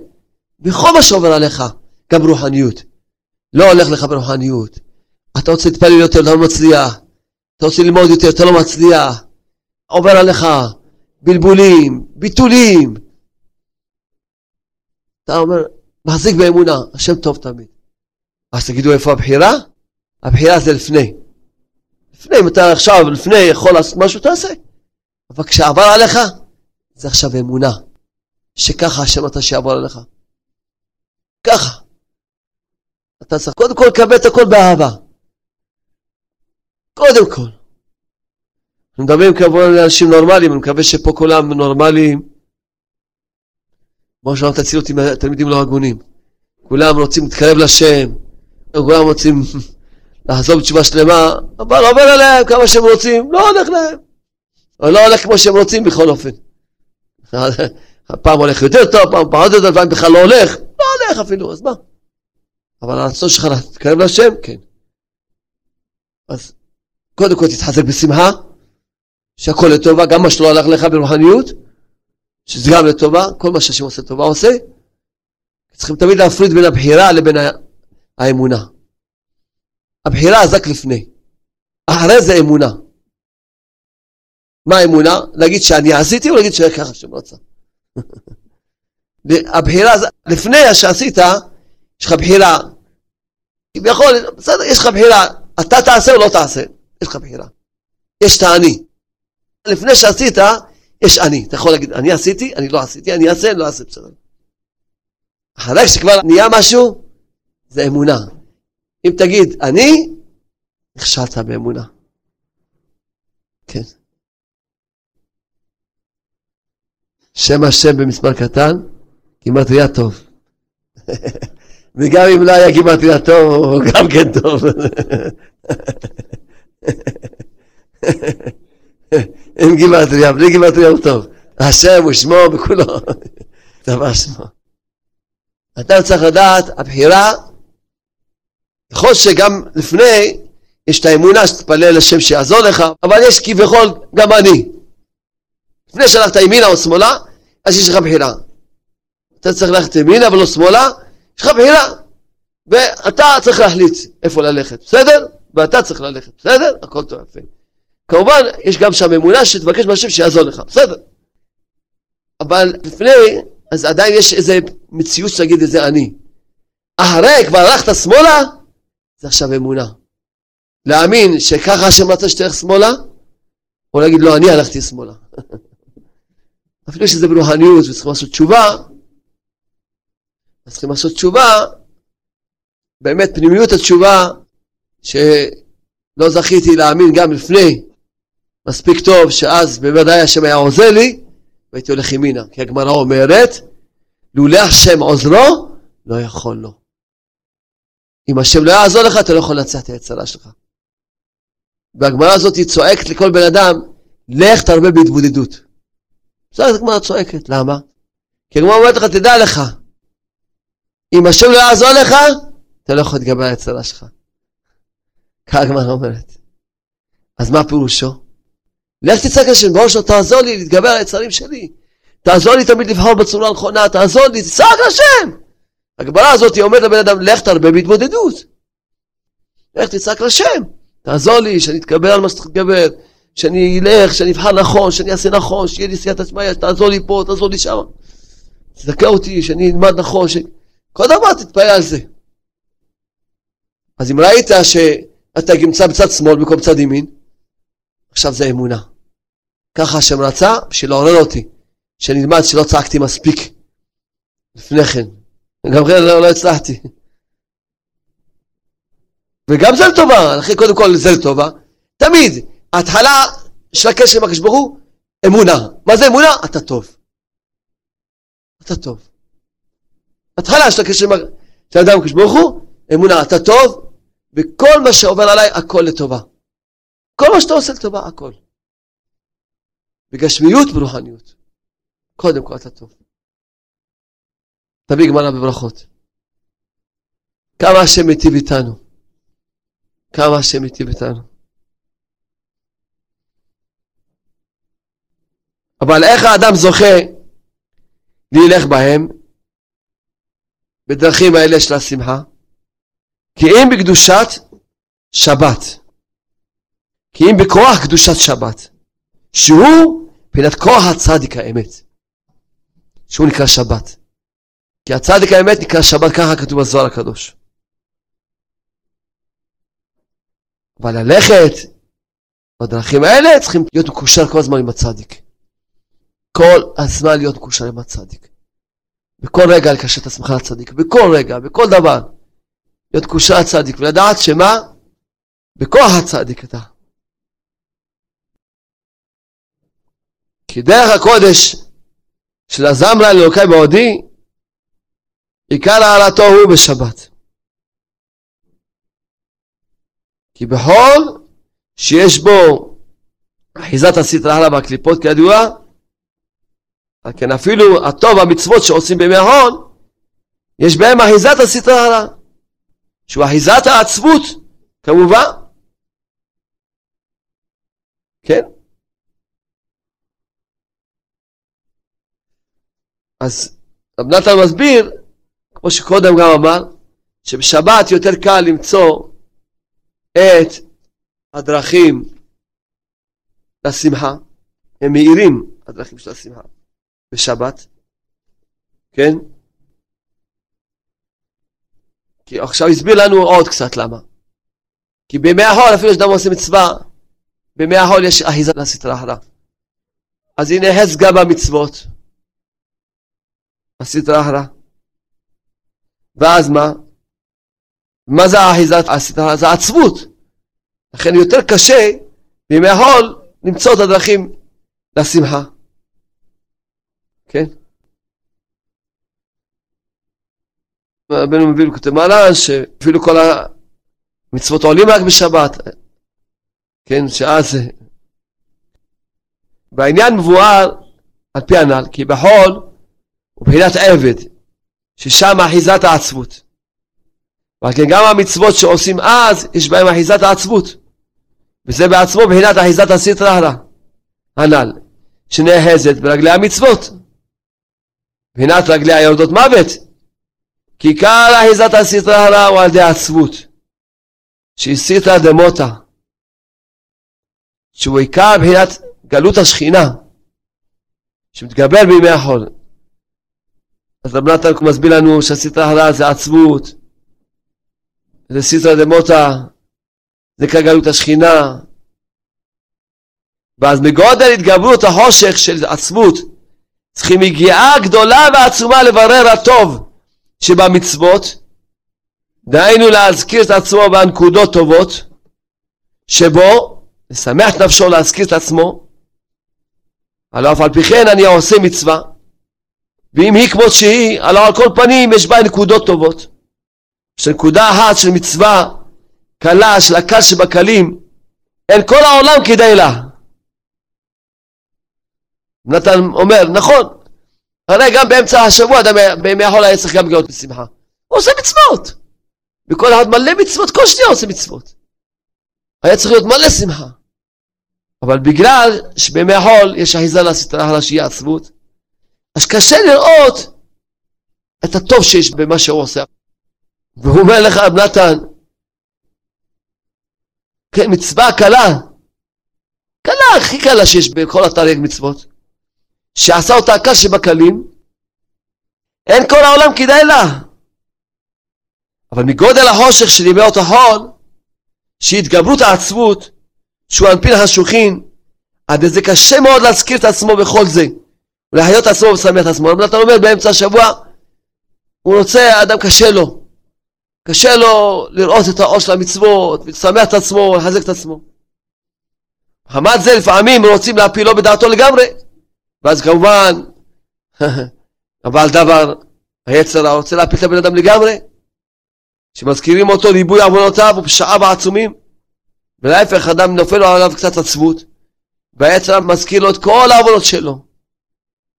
בכל מה שעובר עליך, גם רוחניות. לא הולך לך ברוחניות. אתה רוצה להתפלל יותר, אתה לא מצליח. אתה רוצה ללמוד יותר, אתה לא מצליח. עובר עליך בלבולים, ביטולים. אתה אומר, מחזיק באמונה, השם טוב תמיד. אז תגידו איפה הבחירה? הבחירה זה לפני. לפני, אם אתה עכשיו, לפני, יכול לעשות משהו, תעשה. אבל כשעבר עליך, זה עכשיו אמונה. שככה השם אתה שיעבור עליך. ככה. אתה צריך קודם כל לקבל את הכל באהבה. קודם כל. אנחנו מדברים כמובן על אנשים נורמליים, אני מקווה שפה כולם נורמליים. כמו שאמרת, תציל אותי מהתלמידים לא הגונים. כולם רוצים להתקרב לשם, כולם רוצים [LAUGHS] לעזוב תשובה שלמה, אבל עובר עליהם כמה שהם רוצים, לא הולך להם. אבל לא הולך כמו שהם רוצים בכל אופן. פעם הולך יותר טוב, פעם פחות יותר, פעם בכלל לא הולך, לא הולך אפילו, אז מה? אבל הרצון שלך להתקרב להשם, כן. אז קודם כל תתחזק בשמחה, שהכל לטובה, גם מה שלא הלך לך ברוחניות, שזה גם לטובה, כל מה שהשם עושה טובה עושה. צריכים תמיד להפריד בין הבחירה לבין האמונה. הבחירה זה רק לפני, אחרי זה אמונה. מה האמונה? להגיד שאני עשיתי או להגיד שככה השם רצה. הבחירה, לפני שעשית, יש לך בחירה. כביכול, בסדר, יש לך בחירה, אתה תעשה או לא תעשה, יש לך בחירה. יש את האני. לפני שעשית, יש אני. אתה יכול להגיד, אני עשיתי, אני לא עשיתי, אני אעשה, אני לא אעשה, בסדר. אחרי שכבר נהיה משהו, זה אמונה. אם תגיד, אני, נכשלת באמונה. כן. שם השם במספר קטן, היה טוב. [LAUGHS] וגם אם לא היה גימטריה טוב, הוא גם כן טוב. [LAUGHS] עם גימטריה, בלי גימטריה הוא טוב. השם הוא שמו בכולו. דבר [LAUGHS] שמו. אתה צריך לדעת, הבחירה, יכול שגם לפני, יש את האמונה שתתפלל לשם שיעזור לך, אבל יש כביכול גם אני. לפני שהלכת ימינה או שמאלה, אז יש לך בחירה. אתה צריך ללכת ימינה ולא שמאלה, יש לך בחירה. ואתה צריך להחליט איפה ללכת, בסדר? ואתה צריך ללכת, בסדר? הכל טוב יפה. כמובן, יש גם שם אמונה שתבקש מהשם שיעזור לך, בסדר. אבל לפני, אז עדיין יש איזה מציאות שתגיד את זה אני. אחרי כבר הלכת שמאלה, זה עכשיו אמונה. להאמין שככה השם רצה שתלך שמאלה, או להגיד לא, אני הלכתי שמאלה. [LAUGHS] אפילו שזה ברוחניות וצריכים לעשות תשובה, אז צריכים לעשות תשובה, באמת פנימיות התשובה, שלא זכיתי להאמין גם לפני מספיק טוב, שאז בוודאי השם היה עוזר לי, והייתי הולך ימינה. כי הגמרא אומרת, לולא השם עוזרו, לא יכול לו. אם השם לא יעזור לך, אתה לא יכול לנצח את היצרה שלך. והגמרא הזאת צועקת לכל בן אדם, לך תרבה בהתבודדות. בסדר, הגמרא צועקת, למה? כי הגמרא אומרת לך, תדע לך, אם השם לא יעזור לך, אתה לא יכול להתגבר על היצרה שלך. ככה הגמרא אומרת. אז מה פירושו? לך תצעק לשם, בראש שלו, תעזור לי להתגבר על היצרים שלי. תעזור לי תמיד לבחור בצורה הנכונה, תעזור לי, תצעק לשם! הגבלה הזאת אומרת לבן אדם, לך תרבה בהתמודדות. לך תצעק לשם, תעזור לי, שאני אתקבל על מה שצריך להתגבר, שאני אלך, שאני אבחר נכון, שאני אעשה נכון, שיהיה לי סייעת עצמאיה, תעזור לי פה, תעזור לי שם. תזכה אותי, שאני אלמד נכון, ש... כל דבר תתפעל על זה. אז אם ראית שאתה נמצא בצד שמאל במקום בצד ימין, עכשיו זה אמונה. ככה השם רצה בשביל לעורר אותי, שאני אלמד שלא צעקתי מספיק לפני כן. גם כן לא, לא הצלחתי. וגם זה לטובה, לכן קודם כל זה לטובה. תמיד, ההתחלה של הקשר עם הקדוש ברוך הוא, אמונה. מה זה אמונה? אתה טוב. אתה טוב. התחלה של הקשר של האדם עם הקדוש ברוך הוא, אמונה, אתה טוב, וכל מה שעובר עליי, הכל לטובה. כל מה שאתה עושה לטובה, הכל. בגשמיות ברוחניות. קודם כל אתה טוב. תביא גמרא בברכות. כמה השם מיטיב איתנו. כמה השם מיטיב איתנו. אבל איך האדם זוכה להילך בהם? בדרכים האלה של השמחה. כי אם בקדושת שבת. כי אם בכוח קדושת שבת. שהוא מבחינת כוח הצדיק האמת. שהוא נקרא שבת. כי הצדיק האמת נקרא שבת, ככה כתוב בזוהר הקדוש. אבל ללכת בדרכים האלה צריכים להיות מקושר כל הזמן עם הצדיק. כל הזמן להיות מקושר עם הצדיק. בכל רגע לקשר את עצמך לצדיק, בכל רגע, בכל דבר. להיות מקושר לצדיק ולדעת שמה? בכוח הצדיק אתה. כי דרך הקודש של הזמרה לאלוקי בעודי עיקר העלתו הוא בשבת. כי בכל שיש בו אחיזת הסטרה הלאה והקליפות כידוע, כן אפילו הטוב המצוות שעושים בימי ההון, יש בהם אחיזת הסטרה הלאה, שהוא אחיזת העצבות, כמובן. כן? אז רב נתן מסביר כמו שקודם גם אמר, שבשבת יותר קל למצוא את הדרכים לשמחה, הם מאירים הדרכים של השמחה בשבת, כן? כי עכשיו הסביר לנו עוד קצת למה. כי בימי החול, אפילו שאדם עושה מצווה, בימי החול יש אחיזה לסטרה אחרה. אז הנה חס גם במצוות, הסטרה אחרה. ואז מה? מה זה האחיזת הסדרה? זה העצבות. לכן יותר קשה בימי החול למצוא את הדרכים לשמחה. כן? רבנו מביא לכותב מעלן שאפילו כל המצוות עולים רק בשבת. כן, שאז והעניין מבואר על פי הנ"ל, כי בחול הוא בחינת עבד, ששם אחיזת העצבות. ועל כן גם המצוות שעושים אז, יש בהם אחיזת העצבות. וזה בעצמו בחינת אחיזת הרע, הנ"ל, שנאחזת ברגלי המצוות. בחינת רגלי היורדות מוות. כי עיקר אחיזת הסטרא הרע הוא על ידי העצבות, שהיא סטרא דמוטה, שהוא עיקר בחינת גלות השכינה, שמתגבר בימי החול. אז רב נתן מסביר לנו שהסטרא הרע זה עצבות, זה סטרא דמוטה, זה כגלות השכינה. ואז מגודל התגברות החושך של עצבות, צריכים יגיעה גדולה ועצומה לברר הטוב שבמצוות, דהיינו להזכיר את עצמו בנקודות טובות, שבו לשמח נפשו להזכיר את עצמו, הלא אף על פי כן אני עושה מצווה, ואם היא כמות שהיא, הלא על כל פנים יש בה נקודות טובות. שנקודה אחת של מצווה קלה, של הקל שבקלים, אין כל העולם כדאי לה. נתן אומר, נכון, הרי גם באמצע השבוע, אדם בימי החול היה צריך גם להיות בשמחה. הוא עושה מצוות. וכל אחד מלא מצוות, כל שניה עושה מצוות. היה צריך להיות מלא שמחה. אבל בגלל שבימי החול יש אחיזה לסטרה שהיא עצבות, אז קשה לראות את הטוב שיש במה שהוא עושה. והוא אומר לך, נתן, כן, מצווה קלה, קלה, הכי קלה שיש בכל התרי"ג מצוות, שעשה אותה הקל שבקלים, אין כל העולם כדאי לה. אבל מגודל החושך ימי אותו חול, שהתגברות העצבות, שהוא אנפין החשוכין, עד איזה קשה מאוד להזכיר את עצמו בכל זה, ולהיות עצמו ולשמח את עצמו. אבל אתה אומר באמצע השבוע, הוא רוצה, אדם קשה לו. קשה לו לראות את האור של המצוות, ולשמח את עצמו, ולחזק את עצמו. חמת זה לפעמים רוצים להפילו בדעתו לגמרי. ואז כמובן, [LAUGHS] הבעל דבר, היצר רוצה להפיל את הבן אדם לגמרי, שמזכירים אותו ריבוי עוונותיו ופשעיו העצומים, ולהפך אדם נופל עליו קצת עצבות, והיצר מזכיר לו את כל העוונות שלו.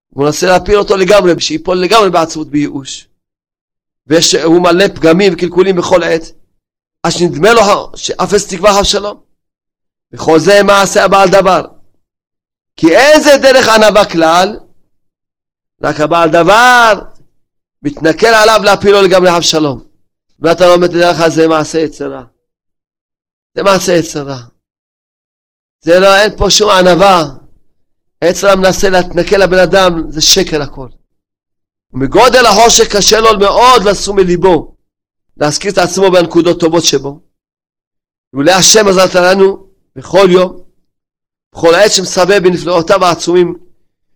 הוא מנסה להפיל אותו לגמרי, שיפול לגמרי בעצבות, בייאוש. והוא מלא פגמים וקלקולים בכל עת, עד שנדמה לו שאפס תקווה חב שלום. וכל זה מעשה הבעל דבר. כי איזה דרך ענווה כלל? רק הבעל דבר מתנכל עליו להפילו לגמרי חב שלום. ואתה לא את דרך זה מעשה יצרה. זה מעשה יצרה. זה לא, אין פה שום ענווה. יצרה מנסה להתנכל לבן אדם, זה שקר הכל. ומגודל החושך קשה לו מאוד לשום מליבו, להזכיר את עצמו בנקודות טובות שבו. ולולא השם עזרת לנו בכל יום, בכל עת שמסבב בנפלאותיו העצומים,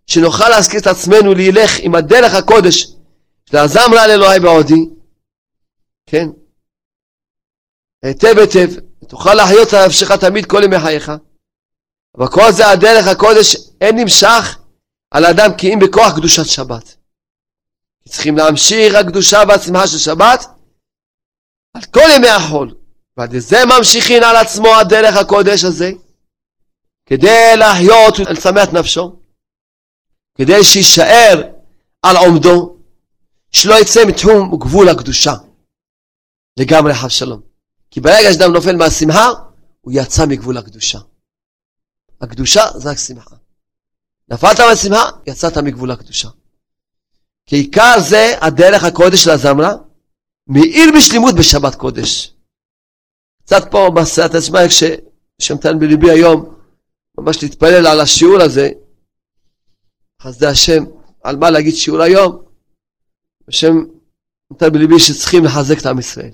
שנוכל להזכיר את עצמנו להילך עם הדרך הקודש של הזמרה לאלוהי בעודי, כן? היטב היטב, תוכל להחיות על נפשך תמיד כל ימי חייך. אבל כל זה הדרך הקודש אין נמשך על אדם כי אם בכוח קדושת שבת. צריכים להמשיך הקדושה והשמחה של שבת על כל ימי החול. ועד זה ממשיכין על עצמו הדרך הקודש הזה, כדי להחיות ולשמח נפשו, כדי שיישאר על עומדו, שלא יצא מתחום גבול הקדושה. לגמרי חב שלום. כי ברגע שאדם נופל מהשמחה, הוא יצא מגבול הקדושה. הקדושה זה רק שמחה. נפלת מהשמחה, יצאת מגבול הקדושה. כי עיקר זה הדרך הקודש של הזמרה, מאיר בשלימות בשבת קודש. קצת פה בסייעת עצמה, כששמתן בליבי היום, ממש להתפלל על השיעור הזה, חסדי השם, על מה להגיד שיעור היום, השם נתן בליבי שצריכים לחזק את עם ישראל.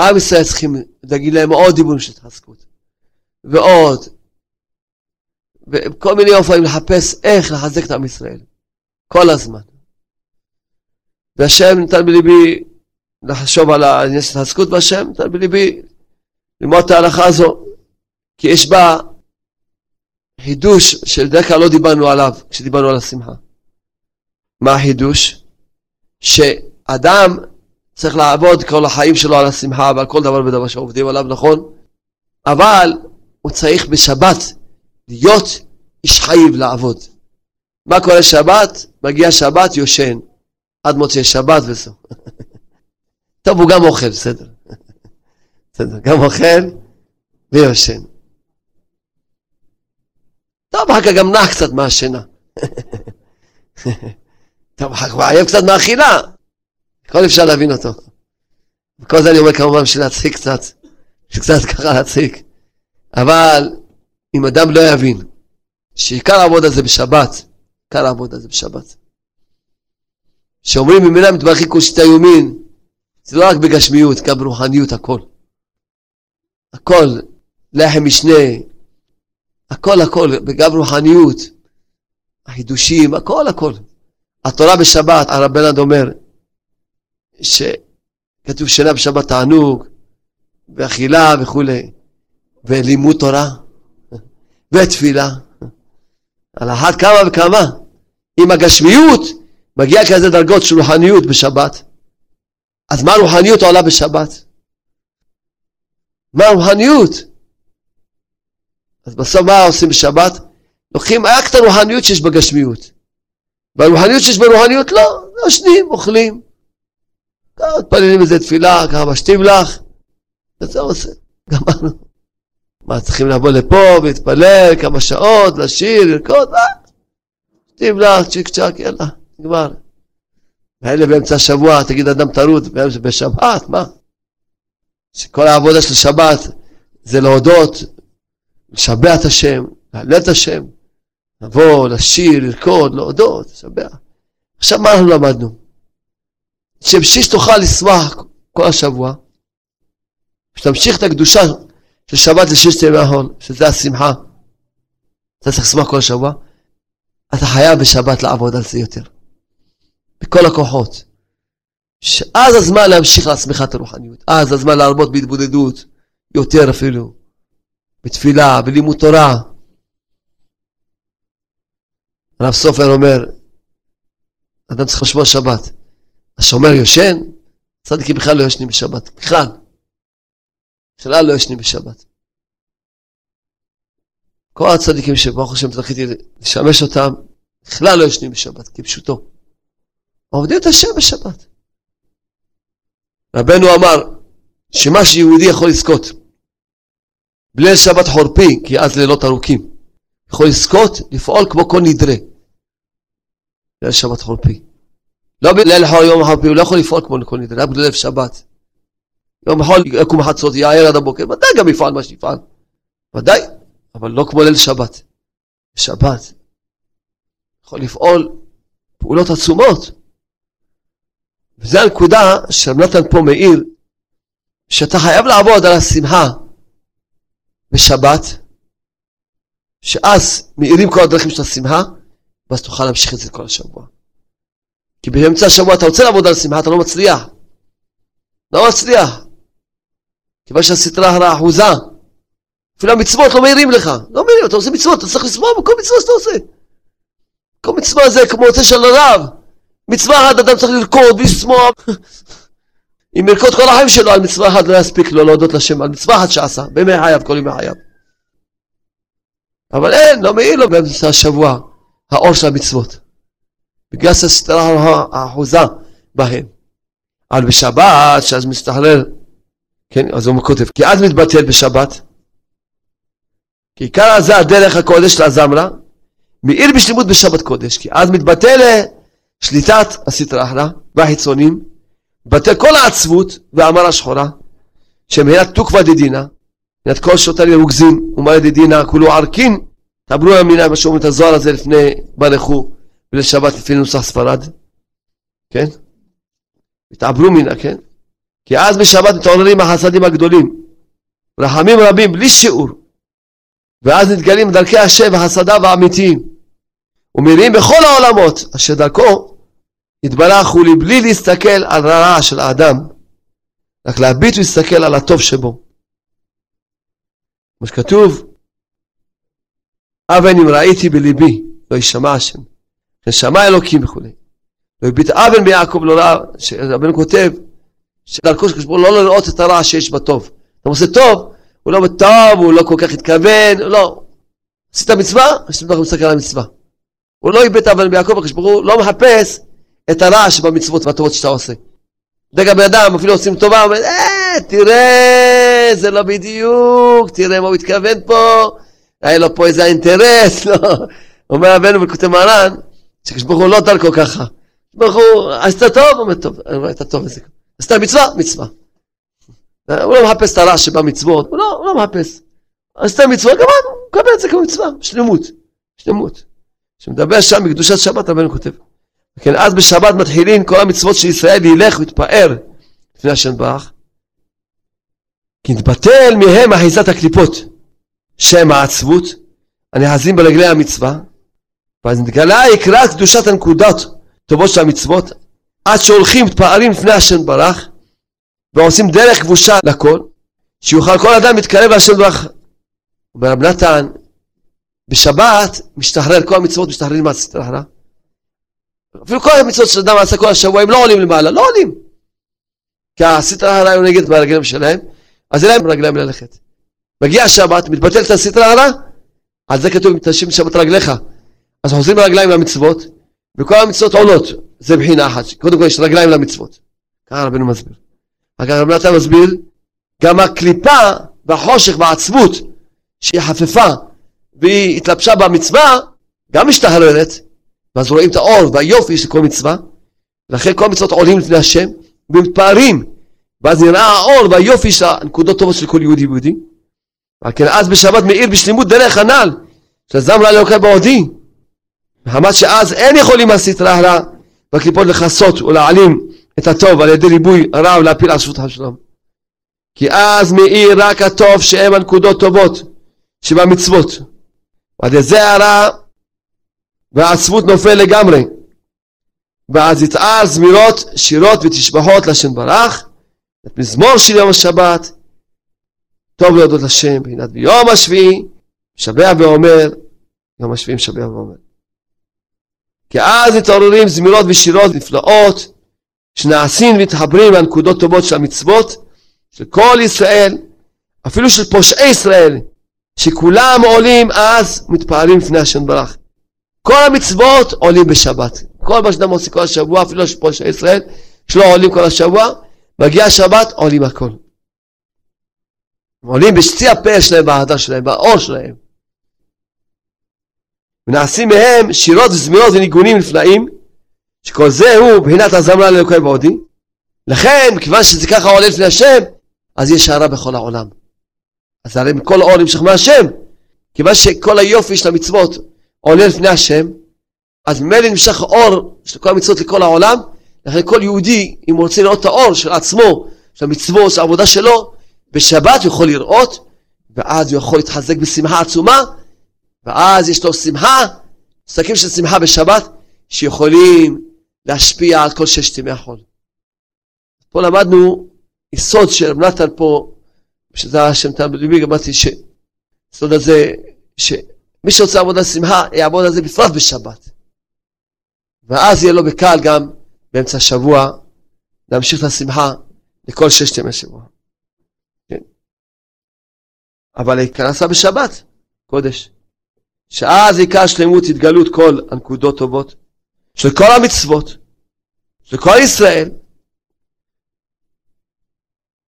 עם ישראל צריכים להגיד להם עוד דיבורים של התחזקות. ועוד. וכל מיני אופנים לחפש איך לחזק את עם ישראל. כל הזמן. והשם נתן בליבי לחשוב על העניין של התחזקות בהשם, נתן בליבי ללמוד את ההלכה הזו, כי יש בה חידוש שבדרך כלל לא דיברנו עליו כשדיברנו על השמחה. מה החידוש? שאדם צריך לעבוד כל החיים שלו על השמחה ועל כל דבר ודבר שעובדים עליו, נכון? אבל הוא צריך בשבת להיות איש חייב לעבוד. מה קורה שבת? מגיע שבת, יושן. עד מוצאי שבת וזהו. [LAUGHS] טוב, הוא גם אוכל, בסדר. [LAUGHS] בסדר, גם אוכל ויושן. טוב, אחר כך גם נח קצת מהשינה. [LAUGHS] טוב, אחר כך הוא עייף קצת מהאכילה. הכל אפשר להבין אותו. וכל זה אני אומר כמובן בשביל להצחיק קצת, שקצת ככה להצחיק. אבל אם אדם לא יבין שעיקר העבודה זה בשבת, עיקר העבודה זה בשבת. שאומרים ממילא מתברכי קושי יומין, זה לא רק בגשמיות, גם ברוחניות הכל. הכל, לחם משנה, הכל הכל, וגם רוחניות, החידושים, הכל הכל. התורה בשבת, הרב בנד אומר, שכתוב שינה בשבת תענוג, ואכילה וכולי, ולימוד תורה, ותפילה. על אחת כמה וכמה. עם הגשמיות מגיע כזה דרגות של רוחניות בשבת. אז מה הרוחניות עולה בשבת? מה הרוחניות? אז בסוף מה עושים בשבת? לוקחים רק את הרוחניות שיש בגשמיות. והרוחניות שיש ברוחניות לא, ישנים, אוכלים. ככה מתפללים איזה תפילה, ככה משתים לך, וזה עושה, גמרנו. מה, צריכים לבוא לפה ולהתפלל כמה שעות, לשיר, לרקוד, מה? משתים לך, צ'יק צ'אק, יאללה, נגמר. ואלה באמצע השבוע, תגיד אדם טרוד, בשבת, מה? שכל העבודה של שבת זה להודות, לשבח את השם, להלל את השם, לבוא, לשיר, לרקוד, להודות, לשבח. עכשיו מה אנחנו למדנו? שבשיש תוכל לשמוח כל השבוע, שתמשיך את הקדושה של שבת לשש ימי החול, שזה השמחה. אתה צריך לשמוח כל השבוע, אתה חייב בשבת לעבוד על זה יותר. בכל הכוחות. שאז הזמן להמשיך לעצמך את הרוחניות. אז הזמן להרבות בהתבודדות, יותר אפילו. בתפילה, בלימוד תורה. הרב סופר אומר, אדם צריך לשמור שבת. השומר יושן, צדיקים בכלל לא ישנים בשבת. בכלל. בכלל לא ישנים בשבת. כל הצדיקים שברוך השם זכיתי לשמש אותם, בכלל לא ישנים בשבת, כפשוטו. עובדים את השם בשבת. רבנו אמר שמה שיהודי יכול לזכות בליל שבת חורפי, כי אז לילות ארוכים, יכול לזכות לפעול כמו כל נדרה. ליל שבת חורפי. לא בליל יום החורפי, הוא לא יכול לפעול כמו כל נדרה, רק בליל שבת. יום החול יקום חצות, יער עד הבוקר, ודאי גם יפעל מה שיפעל. ודאי, אבל לא כמו ליל שבת. שבת יכול לפעול פעולות עצומות. וזו הנקודה שנתן פה מאיר, שאתה חייב לעבוד על השמחה בשבת, שאז מאירים כל הדרכים של השמחה, ואז תוכל להמשיך את זה כל השבוע. כי באמצע השבוע אתה רוצה לעבוד על השמחה, אתה לא מצליח. לא מצליח. כיוון שהסטרה הרע אחוזה. אפילו המצוות לא מעירים לך. לא מעירים, אתה עושה מצוות, אתה צריך לשמוח בכל מצווה שאתה עושה. כל מצווה זה כמו יוצא של הרב. מצווה אחת אדם צריך לרקוד ולשמוח. אם ירקוד כל החיים שלו על מצווה אחת לא יספיק לו להודות לשם על מצווה אחת שעשה, בימי חייו, כל ימי חייו. אבל אין, לא מעיר לו באמצע השבוע האור של המצוות. בגלל שהסתרה האחוזה בהם. אבל בשבת, שאז מסתחרר, כן, אז הוא כותב, כי אז מתבטל בשבת, כי עיקר זה הדרך הקודש לזמרה, מאיר בשלימות בשבת קודש, כי אז מתבטל שליטת הסטרה אחלה והחיצונים, בטל כל העצבות והמרה שחורה, שמהירת תוקווה דדינה, מבחינת כל שוטר ירוגזין ומלא דדינה, כולו ערכין, תעברו ימינה, מה שאומרים את הזוהר הזה לפני ברכו, ולשבת לפי נוסח ספרד, כן? התעברו מינה, כן? כי אז בשבת מתעוררים החסדים הגדולים, רחמים רבים בלי שיעור, ואז נתגלים דרכי השם וחסדיו האמיתיים, ומריעים בכל העולמות, אשר דרכו יתברך הוא לי בלי להסתכל על הרע של האדם, רק להביט ולהסתכל על הטוב שבו. כמו שכתוב, אבן אם ראיתי בליבי, לא יישמע השם. כן אלוקים וכולי. והביט אבן ביעקב לא רע, שרבנו כותב, שדרכו של ברוך לא לראות את הרע שיש בטוב. אתה עושה טוב, הוא לא בטוב, הוא לא כל כך התכוון, לא. עשית מצווה, השם ברוך מסתכל על המצווה. הוא לא איבד אבן ביעקב, הקדוש ברוך הוא לא מחפש את הרע שבמצוות והטובות שאתה עושה. אתה בן אדם אפילו עושים טובה, אומר, אה, תראה, זה לא בדיוק, תראה מה הוא התכוון פה, היה לו פה איזה אינטרס, [LAUGHS] לא. אומר רבנו בכותב מרן, שקדוש ברוך הוא לא דרכו ככה. ברוך הוא, עשית טוב? אומר טוב, עשית טוב איזה. עשית מצווה? מצווה. הוא לא מחפש את הרע שבמצוות, הוא לא, הוא לא מחפש. עשית מצווה, גמרנו, הוא מקבל את זה כמצווה, שלמות, שלמות. שמדבר שם בקדושת שבת, רבנו כותב. כן, אז בשבת מתחילים כל המצוות של ישראל להילך ויתפאר לפני השם ברך. כי נתבטל מהם אחיזת הקליפות, שם העצבות, הנאחזים ברגלי המצווה, ואז נתגלה יקרא קדושת הנקודות טובות של המצוות, עד שהולכים מתפארים לפני השם ברך, ועושים דרך כבושה לכל, שיוכל כל אדם להתקרב להשם ברך. אומר רב נתן, בשבת משתחרר, כל המצוות משתחררים מהסטרה. אפילו כל המצוות שאדם עשה כל השבוע, הם לא עולים למעלה, לא עולים. כי הסטרה הרע יונגת מהרגליים שלהם, אז אין להם רגליים ללכת. מגיע השבת, מתבטלת הסטרה הרע, על זה כתוב, תשיב שבת רגליך. אז חוזרים לרגליים למצוות, וכל המצוות עולות, זה בחינה אחת, קודם כל יש רגליים למצוות. ככה רבנו מסביר. כך רבי נתן מסביר, גם הקליפה והחושך והעצבות שהיא חפפה והיא התלבשה במצווה, גם משתחררת, ואז רואים את האור והיופי של כל מצווה, ולכן כל המצוות עולים לפני השם ומתפארים, ואז נראה האור והיופי של הנקודות טובות של כל יהודי ויהודי. ועל כן אז בשבת מאיר בשלימות דרך הנ"ל, שזמרה לאלוקי בעודי, מחמת שאז אין יכולים הסטרה הרע והקליפות לכסות ולהעלים את הטוב על ידי ריבוי הרע ולהפיל על שפות השלום. כי אז מאיר רק הטוב שהם הנקודות טובות שבמצוות. ועד זה הרע והעצבות נופל לגמרי. ואז יתאר זמירות, שירות ותשבחות לשם ברך, את מזמור של יום השבת, טוב להודות לשם, בחינת ביום השביעי, משבח ואומר, יום השביעי משבח ואומר. כי אז מתעוררים זמירות ושירות נפלאות, שנעשים ומתחברים לנקודות טובות של המצוות של כל ישראל, אפילו של פושעי ישראל, שכולם עולים אז מתפארים לפני השם ברך. כל המצוות עולים בשבת. כל מה שאדם עושה כל השבוע, אפילו של פושעי ישראל, שלא עולים כל השבוע, מגיע השבת, עולים הכל. עולים בשיא הפה שלהם, באהדה שלהם, באור שלהם. ונעשים מהם שירות וזמירות וניגונים נפלאים, שכל זה הוא בחינת הזמרה לאלוקי בעודי. לכן, כיוון שזה ככה עולה לפני השם, אז יש הערה בכל העולם. אז הרי מכל אור נמשך מהשם. כיוון שכל היופי של המצוות עולה לפני השם, אז ממילא נמשך האור של כל המצוות לכל העולם, לכן כל יהודי, אם הוא רוצה לראות את האור של עצמו, של המצוות, של העבודה שלו, בשבת הוא יכול לראות, ואז הוא יכול להתחזק בשמחה עצומה, ואז יש לו שמחה, פסקים של שמחה בשבת, שיכולים להשפיע על כל ששת ימי החול. פה למדנו יסוד של נתן פה, שזה השם תלמוד ליבי, אמרתי שהיסוד הזה, שמי שרוצה לעבוד על שמחה, יעבוד על זה בפרט בשבת. ואז יהיה לו בקל גם באמצע השבוע להמשיך את השמחה לכל ששת ימי שבוע. כן. אבל להיכנסה בשבת, קודש. שאז עיקר שלמות התגלות כל הנקודות טובות של כל המצוות, של כל ישראל.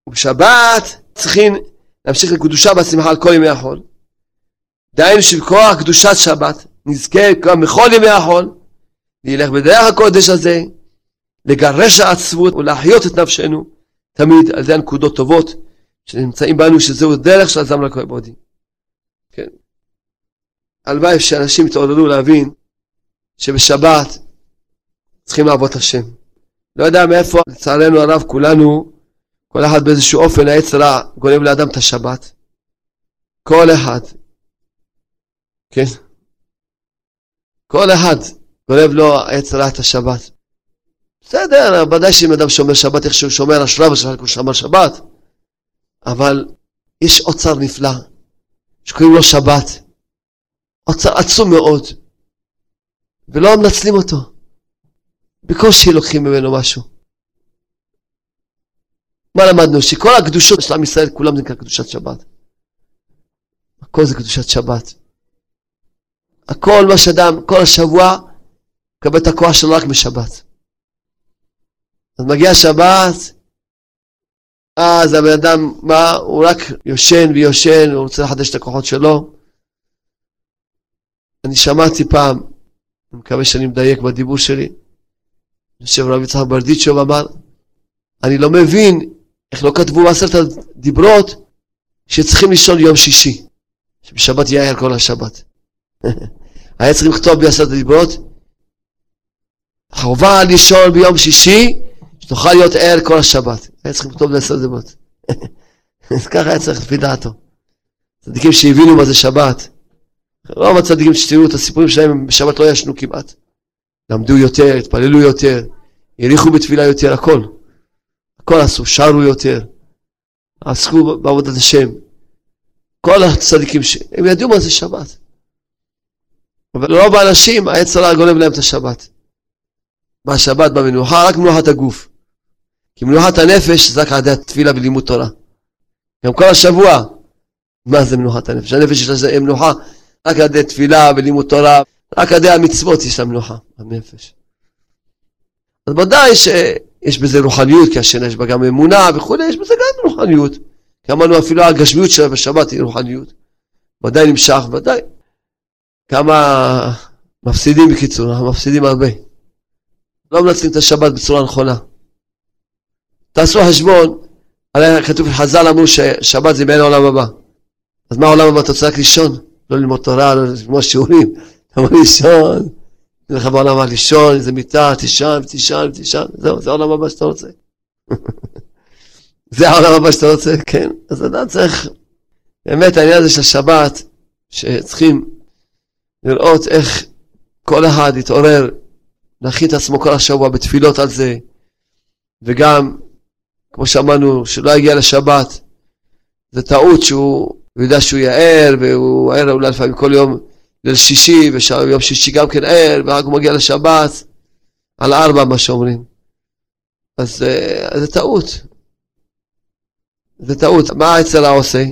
ובשבת צריכים להמשיך לקדושה והשמחה על כל ימי החול. דהיינו שבכוח קדושת שבת נזכה גם בכל ימי החול ללך בדרך הקודש הזה, לגרש העצבות ולהחיות את נפשנו תמיד על ידי הנקודות טובות שנמצאים בנו, שזהו דרך של הזמר הכהן בודי. כן. הלוואי שאנשים יתעודדו להבין שבשבת צריכים לעבוד את השם. לא יודע מאיפה, לצערנו הרב, כולנו, כל אחד באיזשהו אופן, רע גונב לאדם את השבת. כל אחד. כן? כל אחד גונב לו העץ רע את השבת. בסדר, ודאי שאם אדם שומר שבת, איך שהוא שומר השלב שלך, הוא שומר שבת. אבל יש אוצר נפלא, שקוראים לו שבת. אוצר עצום מאוד, ולא מנצלים אותו. בקושי לוקחים ממנו משהו. מה למדנו? שכל הקדושות של עם ישראל, כולם זה קדושת שבת. הכל זה קדושת שבת. הכל מה שאדם, כל השבוע, מקבל את הכוח שלו רק בשבת. אז מגיע שבת, אז הבן אדם, מה, הוא רק יושן ויושן, הוא רוצה לחדש את הכוחות שלו. אני שמעתי פעם, אני מקווה שאני מדייק בדיבור שלי, יושב רב יצחק ברדיצ'וב אמר, אני לא מבין איך לא כתבו בעשרת הדיברות שצריכים לישון יום שישי, שבשבת יאיר כל השבת. [LAUGHS] היה צריכים לכתוב בעשרת הדיברות, חובה לישון ביום שישי, שתוכל להיות ער כל השבת. היה צריכים לכתוב בעשרת הדיברות. אז [LAUGHS] ככה היה צריך לפי דעתו. צדיקים שהבינו מה זה שבת. רוב הצדיקים שתראו את הסיפורים שלהם בשבת לא ישנו כמעט. למדו יותר, התפללו יותר, האריכו בתפילה יותר, הכל. הכל עשו, שרו יותר, עסקו בעבודת השם. כל הצדיקים, הם ידעו מה זה שבת. אבל רוב האנשים, העץ הרע גונב להם את השבת. בשבת במנוחה, רק מנוחת הגוף. כי מנוחת הנפש זה רק על ידי התפילה ולימוד תורה. גם כל השבוע, מה זה מנוחת הנפש? הנפש יש לה מנוחה רק על ידי תפילה ולימוד תורה, רק על ידי המצוות יש לה מנוחה, הנפש. אז ודאי שיש בזה רוחניות, כי השנה יש בה גם אמונה וכולי, יש בזה גם רוחניות. כי אמרנו אפילו הגשמיות שלה בשבת היא רוחניות. ודאי נמשך, ודאי. כמה מפסידים בקיצור, אנחנו מפסידים הרבה. לא מנצלים את השבת בצורה נכונה. תעשו חשבון, הרי כתוב חז"ל אמרו ששבת זה בין העולם הבא. אז מה העולם הבא? אתה רוצה רק לישון? לא ללמוד תורה, לא ללמוד שיעורים. [LAUGHS] אומר לישון. לך בעולם הבא לישון, איזה מיטה, תישן, תישן, תישן. זהו, זה העולם הבא שאתה רוצה. [LAUGHS] זה העולם הבא שאתה רוצה, כן. אז אדם צריך, באמת העניין הזה של השבת, שצריכים לראות איך כל אחד יתעורר, להכין את עצמו כל השבוע בתפילות על זה, וגם, כמו שאמרנו, שלא יגיע לשבת, זה טעות שהוא יודע שהוא יער, והוא ער אולי לפעמים כל יום ליל שישי, ויום שישי גם כן ער, ורק הוא מגיע לשבת, על ארבע, מה שאומרים. אז uh, זה טעות. זה טעות. מה העצר עושה?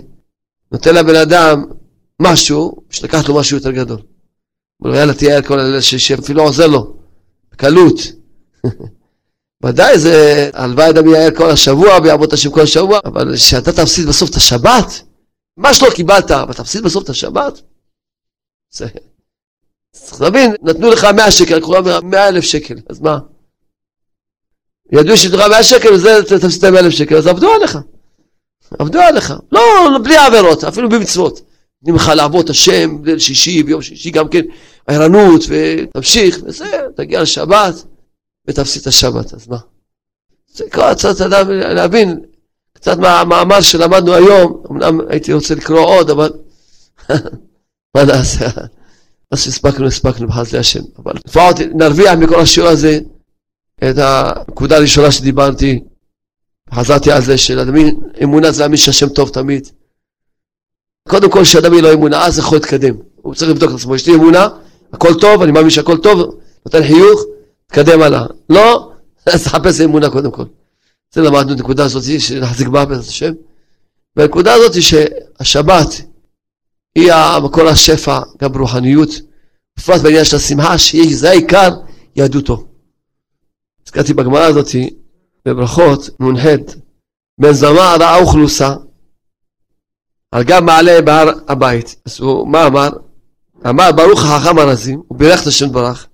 נותן לבן אדם משהו, שלקח לו משהו יותר גדול. לו, יאללה, תהיה ער כל הלילה שישי, אפילו עוזר לו, בקלות. [LAUGHS] ודאי זה, הלוואי אדם יער כל השבוע ויעבוד את השם כל השבוע, אבל שאתה תפסיד בסוף את השבת, מה שלא קיבלת, אבל תפסיד בסוף את השבת, זה... צריך להבין, נתנו לך 100 שקל, לך 100 אלף שקל, אז מה? ידעו שתתנו לך 100 שקל, וזה תפסיד 100 אלף שקל, אז עבדו עליך. עבדו עליך. לא, בלי עבירות, אפילו במצוות. נותנים לך לעבוד את השם, ליל שישי, ביום שישי גם כן, ערנות, ותמשיך, וזה, תגיע לשבת, ותפסיד את השבת, אז מה? זה כל קצת אדם להבין, קצת מהמאמר שלמדנו היום, אמנם הייתי רוצה לקרוא עוד, אבל [LAUGHS] מה נעשה? מה שהספקנו, הספקנו בחסדי השם. אבל לפחות נרוויח מכל השיעור הזה את הנקודה הראשונה שדיברתי, חזרתי על זה של אמונה זה להאמין שהשם טוב תמיד. קודם כל שאדם יהיה לו אמונה, אז יכול להתקדם. הוא צריך לבדוק את עצמו, יש לי אמונה, הכל טוב, אני מאמין שהכל טוב, נותן חיוך, תקדם הלאה. לא, [LAUGHS] אז תחפש אמונה קודם כל. זה למדנו את הנקודה הזאת, שנחזיק בה בעזרת השם. והנקודה הזאת שהשבת היא המקור השפע, גם ברוחניות, בפרט בעניין של השמחה, שזה העיקר יהדותו. הזכרתי בגמרא הזאת, בברכות, נ"ח, בן זמה ראה אוכלוסה, על גב מעלה בהר הבית. אז הוא, מה אמר? אמר ברוך החכם הרזים, הוא בירך את השם ברך.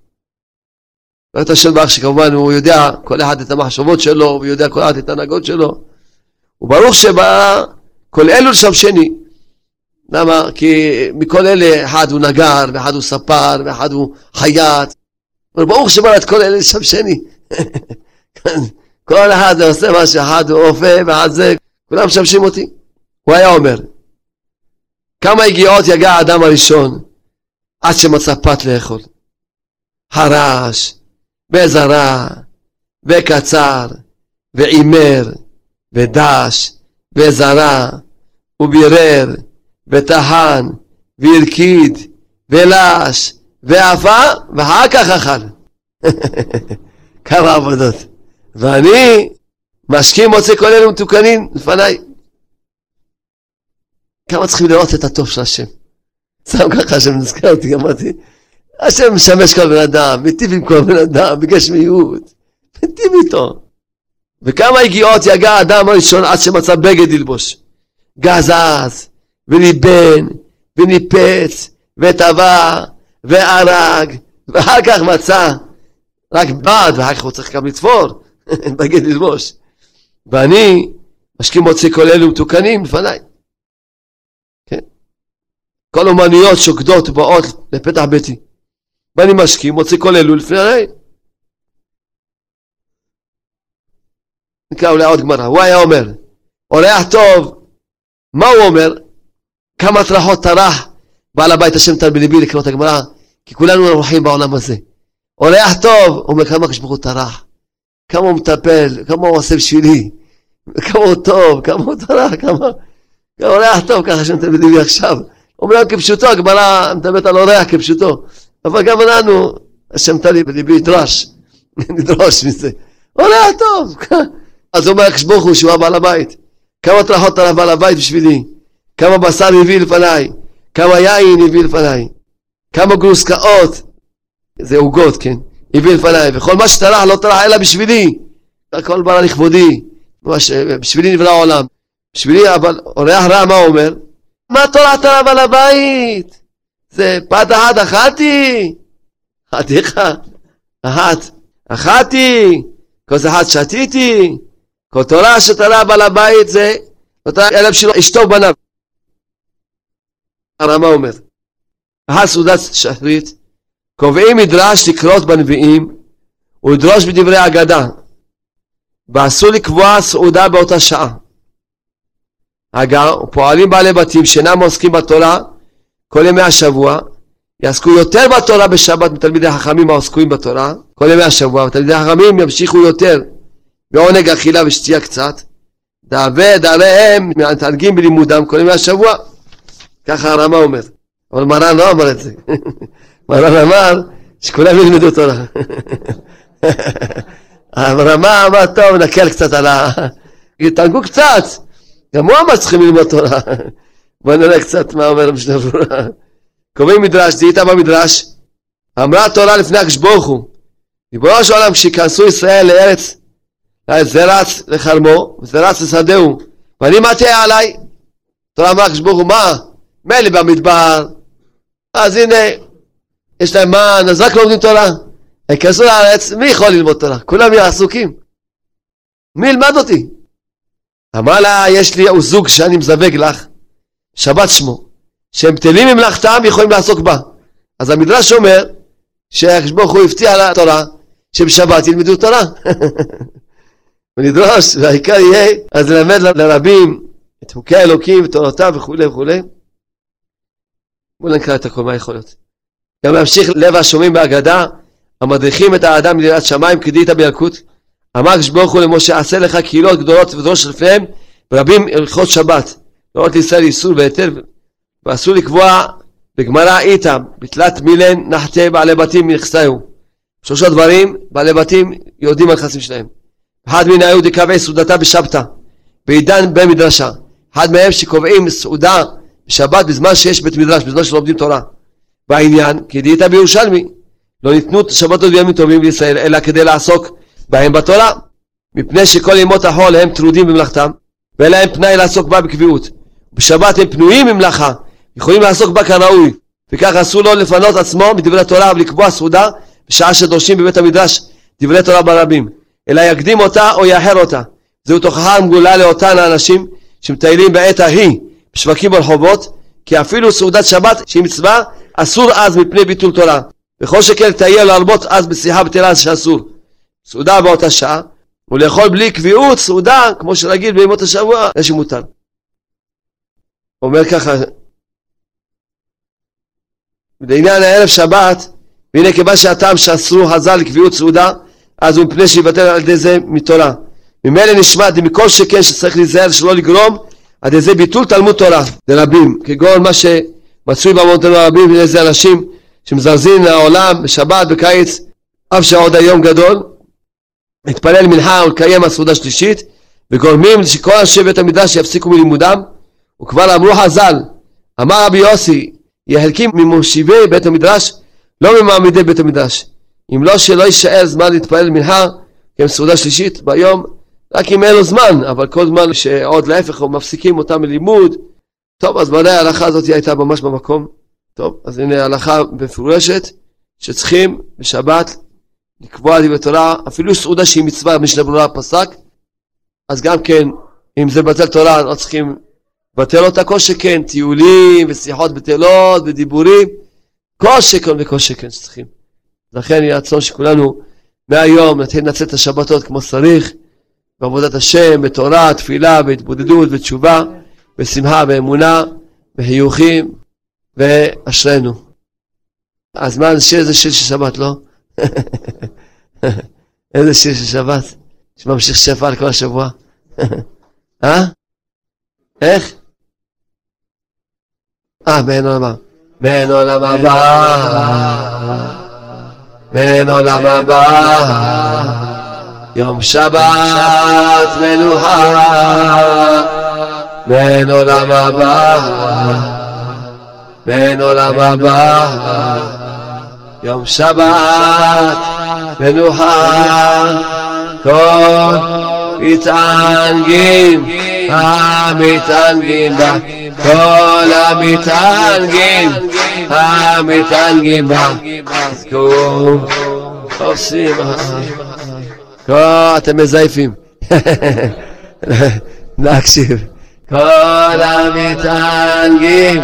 בירך את השם ברך שכמובן הוא יודע כל אחד את המחשבות שלו, הוא יודע כל אחד את ההנהגות שלו. וברוך שבא כל אלו לשם שני. למה? כי מכל אלה אחד הוא נגר, ואחד הוא ספר, ואחד הוא חייט. ברוך שבא את כל אלה לשם שני. [LAUGHS] כל אחד עושה מה שאחד הוא רופא, ואחד זה, כולם משמשים אותי. הוא היה אומר, כמה הגיעות יגע האדם הראשון עד שמצא פת לאכול. חרש, וזרע, וקצר, ועימר, ודש, וזרע, ובירר, וטחן, והרקיד, ולש, ועפה, ואחר כך אכל. [LAUGHS] כמה עבודות. ואני משקים מוצא כל אלה מתוקנים לפניי. כמה צריכים לראות את הטוב של השם. סתם ככה השם נזכר אותי, אמרתי, השם משמש כל בן אדם, מיטיב עם כל בן אדם, בגשמיות, מיטיב איתו. וכמה הגיעות יגע האדם הראשון עד שמצא בגד ללבוש. גזז, וליבן, וניפץ, וטבע, והרג, ואחר כך מצא רק בד, ואחר כך הוא צריך גם לתפור, [LAUGHS] בגד ללבוש. ואני, משקים מוציא כל אלו מתוקנים לפניי. כל אומנויות שוקדות ובאות לפתח ביתי. ואני משכים, מוציא כל אלו לפני העין. נקרא אולי עוד גמרא, הוא היה אומר, אורח טוב, מה הוא אומר? כמה טרחות טרח בעל הבית השם טל בליבי לקרוא את הגמרא, כי כולנו אורחים בעולם הזה. אורח טוב, אומר כמה הקדוש ברוך הוא טרח, כמה הוא מטפל, כמה הוא עושה בשבילי, כמה הוא טוב, כמה הוא טרח, כמה... אורח טוב, ככה השם טל בליבי עכשיו. אומנם כפשוטו, הגמרא מדברת על אורח כפשוטו, אבל גם לנו, השם תלי בליבי ידרש, [LAUGHS] נדרוש מזה. אורח טוב, [LAUGHS] אז אומר הקדוש הוא שהוא הבעל הבית. כמה טרחות על הבעל הבית בשבילי? כמה בשר הביא לפניי? כמה יין הביא לפניי? כמה גרוסקאות? זה עוגות, כן? הביא לפניי. וכל מה שטרח לא טרח אלא בשבילי. הכל ברא לכבודי. בשבילי נברא העולם. בשבילי, אבל אורח רע מה אומר? מה טורחת על הבעל הבית? זה פת אחת אכלתי. חתיך, אחת, אכלתי, כוס אחת שתיתי, כל תורה שתלה בעל הבית זה נותן אלף שלו אשתו ובניו. הרמה אומר, אחת סעודת שחרית, קובעים מדרש לקרות בנביאים ולדרוש בדברי אגדה, ואסור לקבוע סעודה באותה שעה. אגב, פועלים בעלי בתים שאינם עוסקים בתורה כל ימי השבוע, יעסקו יותר בתורה בשבת מתלמידי חכמים העוסקים בתורה כל ימי השבוע, ותלמידי חכמים ימשיכו יותר בעונג אכילה ושתייה קצת, דאבה דעריהם מתענגים בלימודם כל ימי השבוע. ככה הרמה אומר. אבל מרן לא אמר את זה. [LAUGHS] מרן אמר שכולם ילמדו תורה. [LAUGHS] הרמה אמר, טוב, נקל קצת על ה... [LAUGHS] תענגו קצת. גם הוא אמר שצריכים ללמוד תורה. בוא נראה קצת מה אומר המשנה ברורה. קובעים מדרש, זיהית במדרש, אמרה התורה לפני הקדוש ברוך הוא, ריבונו של עולם כשייכנסו ישראל לארץ, זה רץ לחרמו, וזה רץ לשדהו, ואני מה תהיה עליי? תורה אמרה הקדוש ברוך הוא, מה? מילא במדבר, אז הנה, יש להם מן, אז רק לומדים תורה. ייכנסו לארץ, מי יכול ללמוד תורה? כולם יהיו עסוקים. מי ילמד אותי? אמר לה, יש לי זוג שאני מזווג לך, שבת שמו. שהם בטלים ממלאכתם יכולים לעסוק בה. אז המדרש אומר שהקדוש ברוך הוא הבטיח לתורה שבשבת ילמדו תורה. [LAUGHS] ונדרוש, והעיקר יהיה אז ללמד לרבים את חוקי האלוקים ותורותיו וכולי וכולי. בואו נקרא את הכל, מה יכול להיות? גם להמשיך לב השומעים בהגדה, המדריכים את האדם ליראת שמיים כדאית בילקוט. אמר הקדוש ברוך הוא למשה, עשה לך קהילות גדולות ודרוש לפניהם, ורבים הלכות שבת. לא רק לישראל איסור והיתר ואסור לקבוע בגמרא איתם, בתלת מילן נחתה בעלי בתים מנכסיהו. שלושה דברים, בעלי בתים יודעים על נכסים שלהם. אחד מן היהודי קבעי סעודתה בשבתא, בעידן בן מדרשה. אחד מהם שקובעים סעודה בשבת בזמן שיש בית מדרש, בזמן שלומדים תורה. בעניין, כי דהיית בירושלמי, לא ניתנו שבתות וימים טובים בישראל, אלא כדי לעסוק בהם בתורה, מפני שכל ימות החול הם טרודים במלאכתם, ואין להם פנאי לעסוק בה בקביעות. בשבת הם פנויים ממלאכה, יכולים לעסוק בה כראוי, וכך אסור לו לפנות עצמו מדברי תורה ולקבוע סעודה בשעה שדורשים בבית המדרש דברי תורה ברבים, אלא יקדים אותה או יאחר אותה. זהו תוכחה מגולה לאותן האנשים שמטיילים בעת ההיא בשווקים ברחובות, כי אפילו סעודת שבת שהיא מצווה, אסור אז מפני ביטול תורה. וכל שכן לטייל להרבות אז בשיחה בטלה שאסור. סעודה באותה שעה, ולאכול בלי קביעות סעודה, כמו שרגיל בימות השבוע, זה שמותר. אומר ככה לעניין הערב שבת, והנה כיוון שהטעם שאסרו חז"ל לקביעות סעודה, אז הוא מפני שיוותר על ידי זה מתורה. ממילא נשמע מכל שכן שצריך להיזהר שלא לגרום על ידי זה ביטול תלמוד תורה לרבים, כגון מה שמצוי במונטנו הרבים ואיזה אנשים שמזרזים לעולם בשבת, בקיץ, אף שעוד היום גדול, להתפלל מנחה ולקיים הסעודה שלישית, וגורמים שכל אנשי בית המדרש יפסיקו מלימודם, וכבר אמרו חז"ל, אמר רבי יוסי, יחלקים ממושיבי בית המדרש, לא ממעמידי בית המדרש. אם לא שלא יישאר זמן להתפלל מנהר, כי סעודה שלישית ביום, רק אם אין לו זמן, אבל כל זמן שעוד להפך, או מפסיקים אותם מלימוד. טוב, אז ודאי ההלכה הזאת הייתה ממש במקום. טוב, אז הנה ההלכה מפורשת, שצריכים בשבת לקבוע דברי תורה, אפילו סעודה שהיא מצווה, משנה ברורה פסק, אז גם כן, אם זה בטל תורה, לא צריכים בטל אותה כל שכן, טיולים ושיחות בטלות ודיבורים, כל שכן וכל שכן שצריכים. לכן יהיה רצון שכולנו מהיום נתחיל לנצל את השבתות כמו שצריך, בעבודת השם, בתורה, תפילה, בהתבודדות, בתשובה, בשמחה, באמונה, בחיוכים, ואשרינו. אז מה, שיר איזה שיר של שבת, לא? [LAUGHS] איזה שיר של שבת, שממשיך שפע על כל השבוע. [LAUGHS] אה? איך? אה, מעין עולם הבא. מעין עולם הבא. מעין עולם הבא. יום שבת מנוחה בין עולם הבא בין עולם הבא יום שבת מנוחה כל מתענגים המתענגים בה כל המתענגים המתענגים בה זכו עושים אתם מזייפים להקשיב כל המתענגים,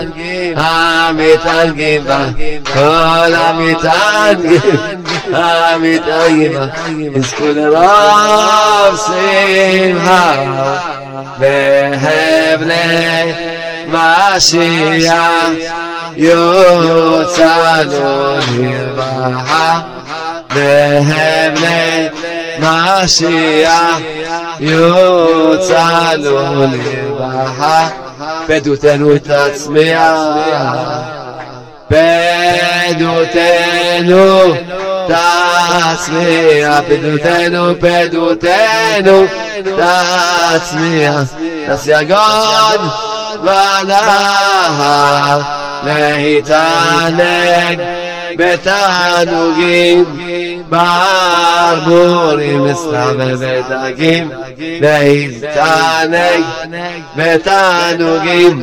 המתענגים בה, כל המתענגים, המתענגים בה, יזכו לרוב שמחה, בהבלי משיח, יוצאנו לרווחה, בהבלי משיח, יוצאנו לרווחה, פדותנו תצמיח, פדותנו תצמיח, פדותנו, פדותנו תצמיח, תסייגון ונהר להתענג בתענוגים bar bor im dagim dei tanay ve tanugim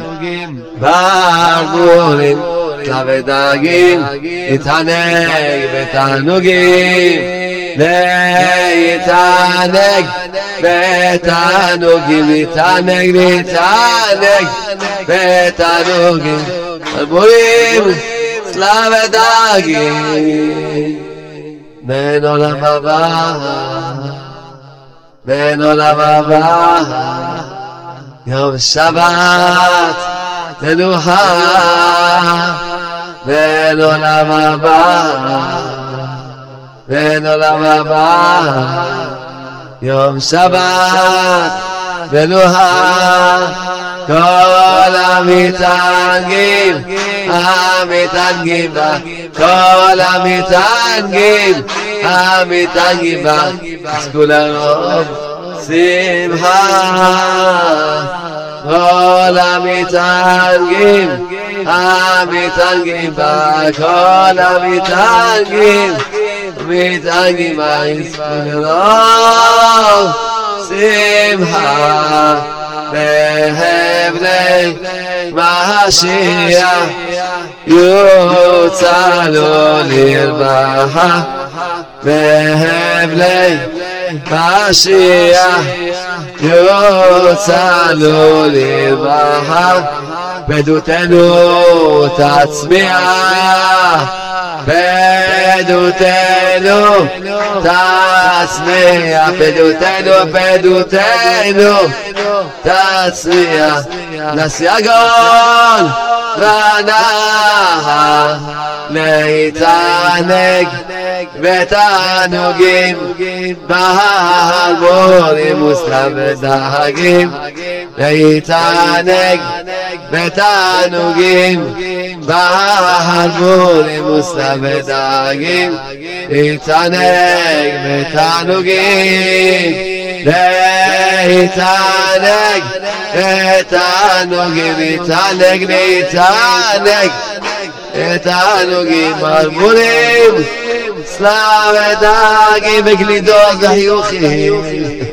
bar bor im strav ve dagim itanay ve tanugim dei tanay ve itanay ve tanay ve tanugim bor dagim Ben olam haba Ben olam haba Yom Shabbat Menuha Ben olam haba Ben olam haba Yom Shabbat Menuha כל המתענגים, המתענגים בה, כל המתענגים, המתענגים בה, יזכו לרוב שמחה. כל המתענגים, המתענגים בה, כל המתענגים, בה, שמחה. בהבלי משיח יוצא לו לרווחה בהבלי משיח יוצא לו לרווחה פדותנו תצמיח פדותנו תצמיח פדותנו פדותנו תצמיח לסייגון ונהר להתענג ותענוגים בהלבורים וסתם ודהגים ויתענג בתענוגים בהדמור עם מוסלמי דאגים ויתענג בתענוגים ויתענג בתענוגים ויתענג ויתענג בתענוגים מרמורים סלאב דאגים וגלידות וחיוכים.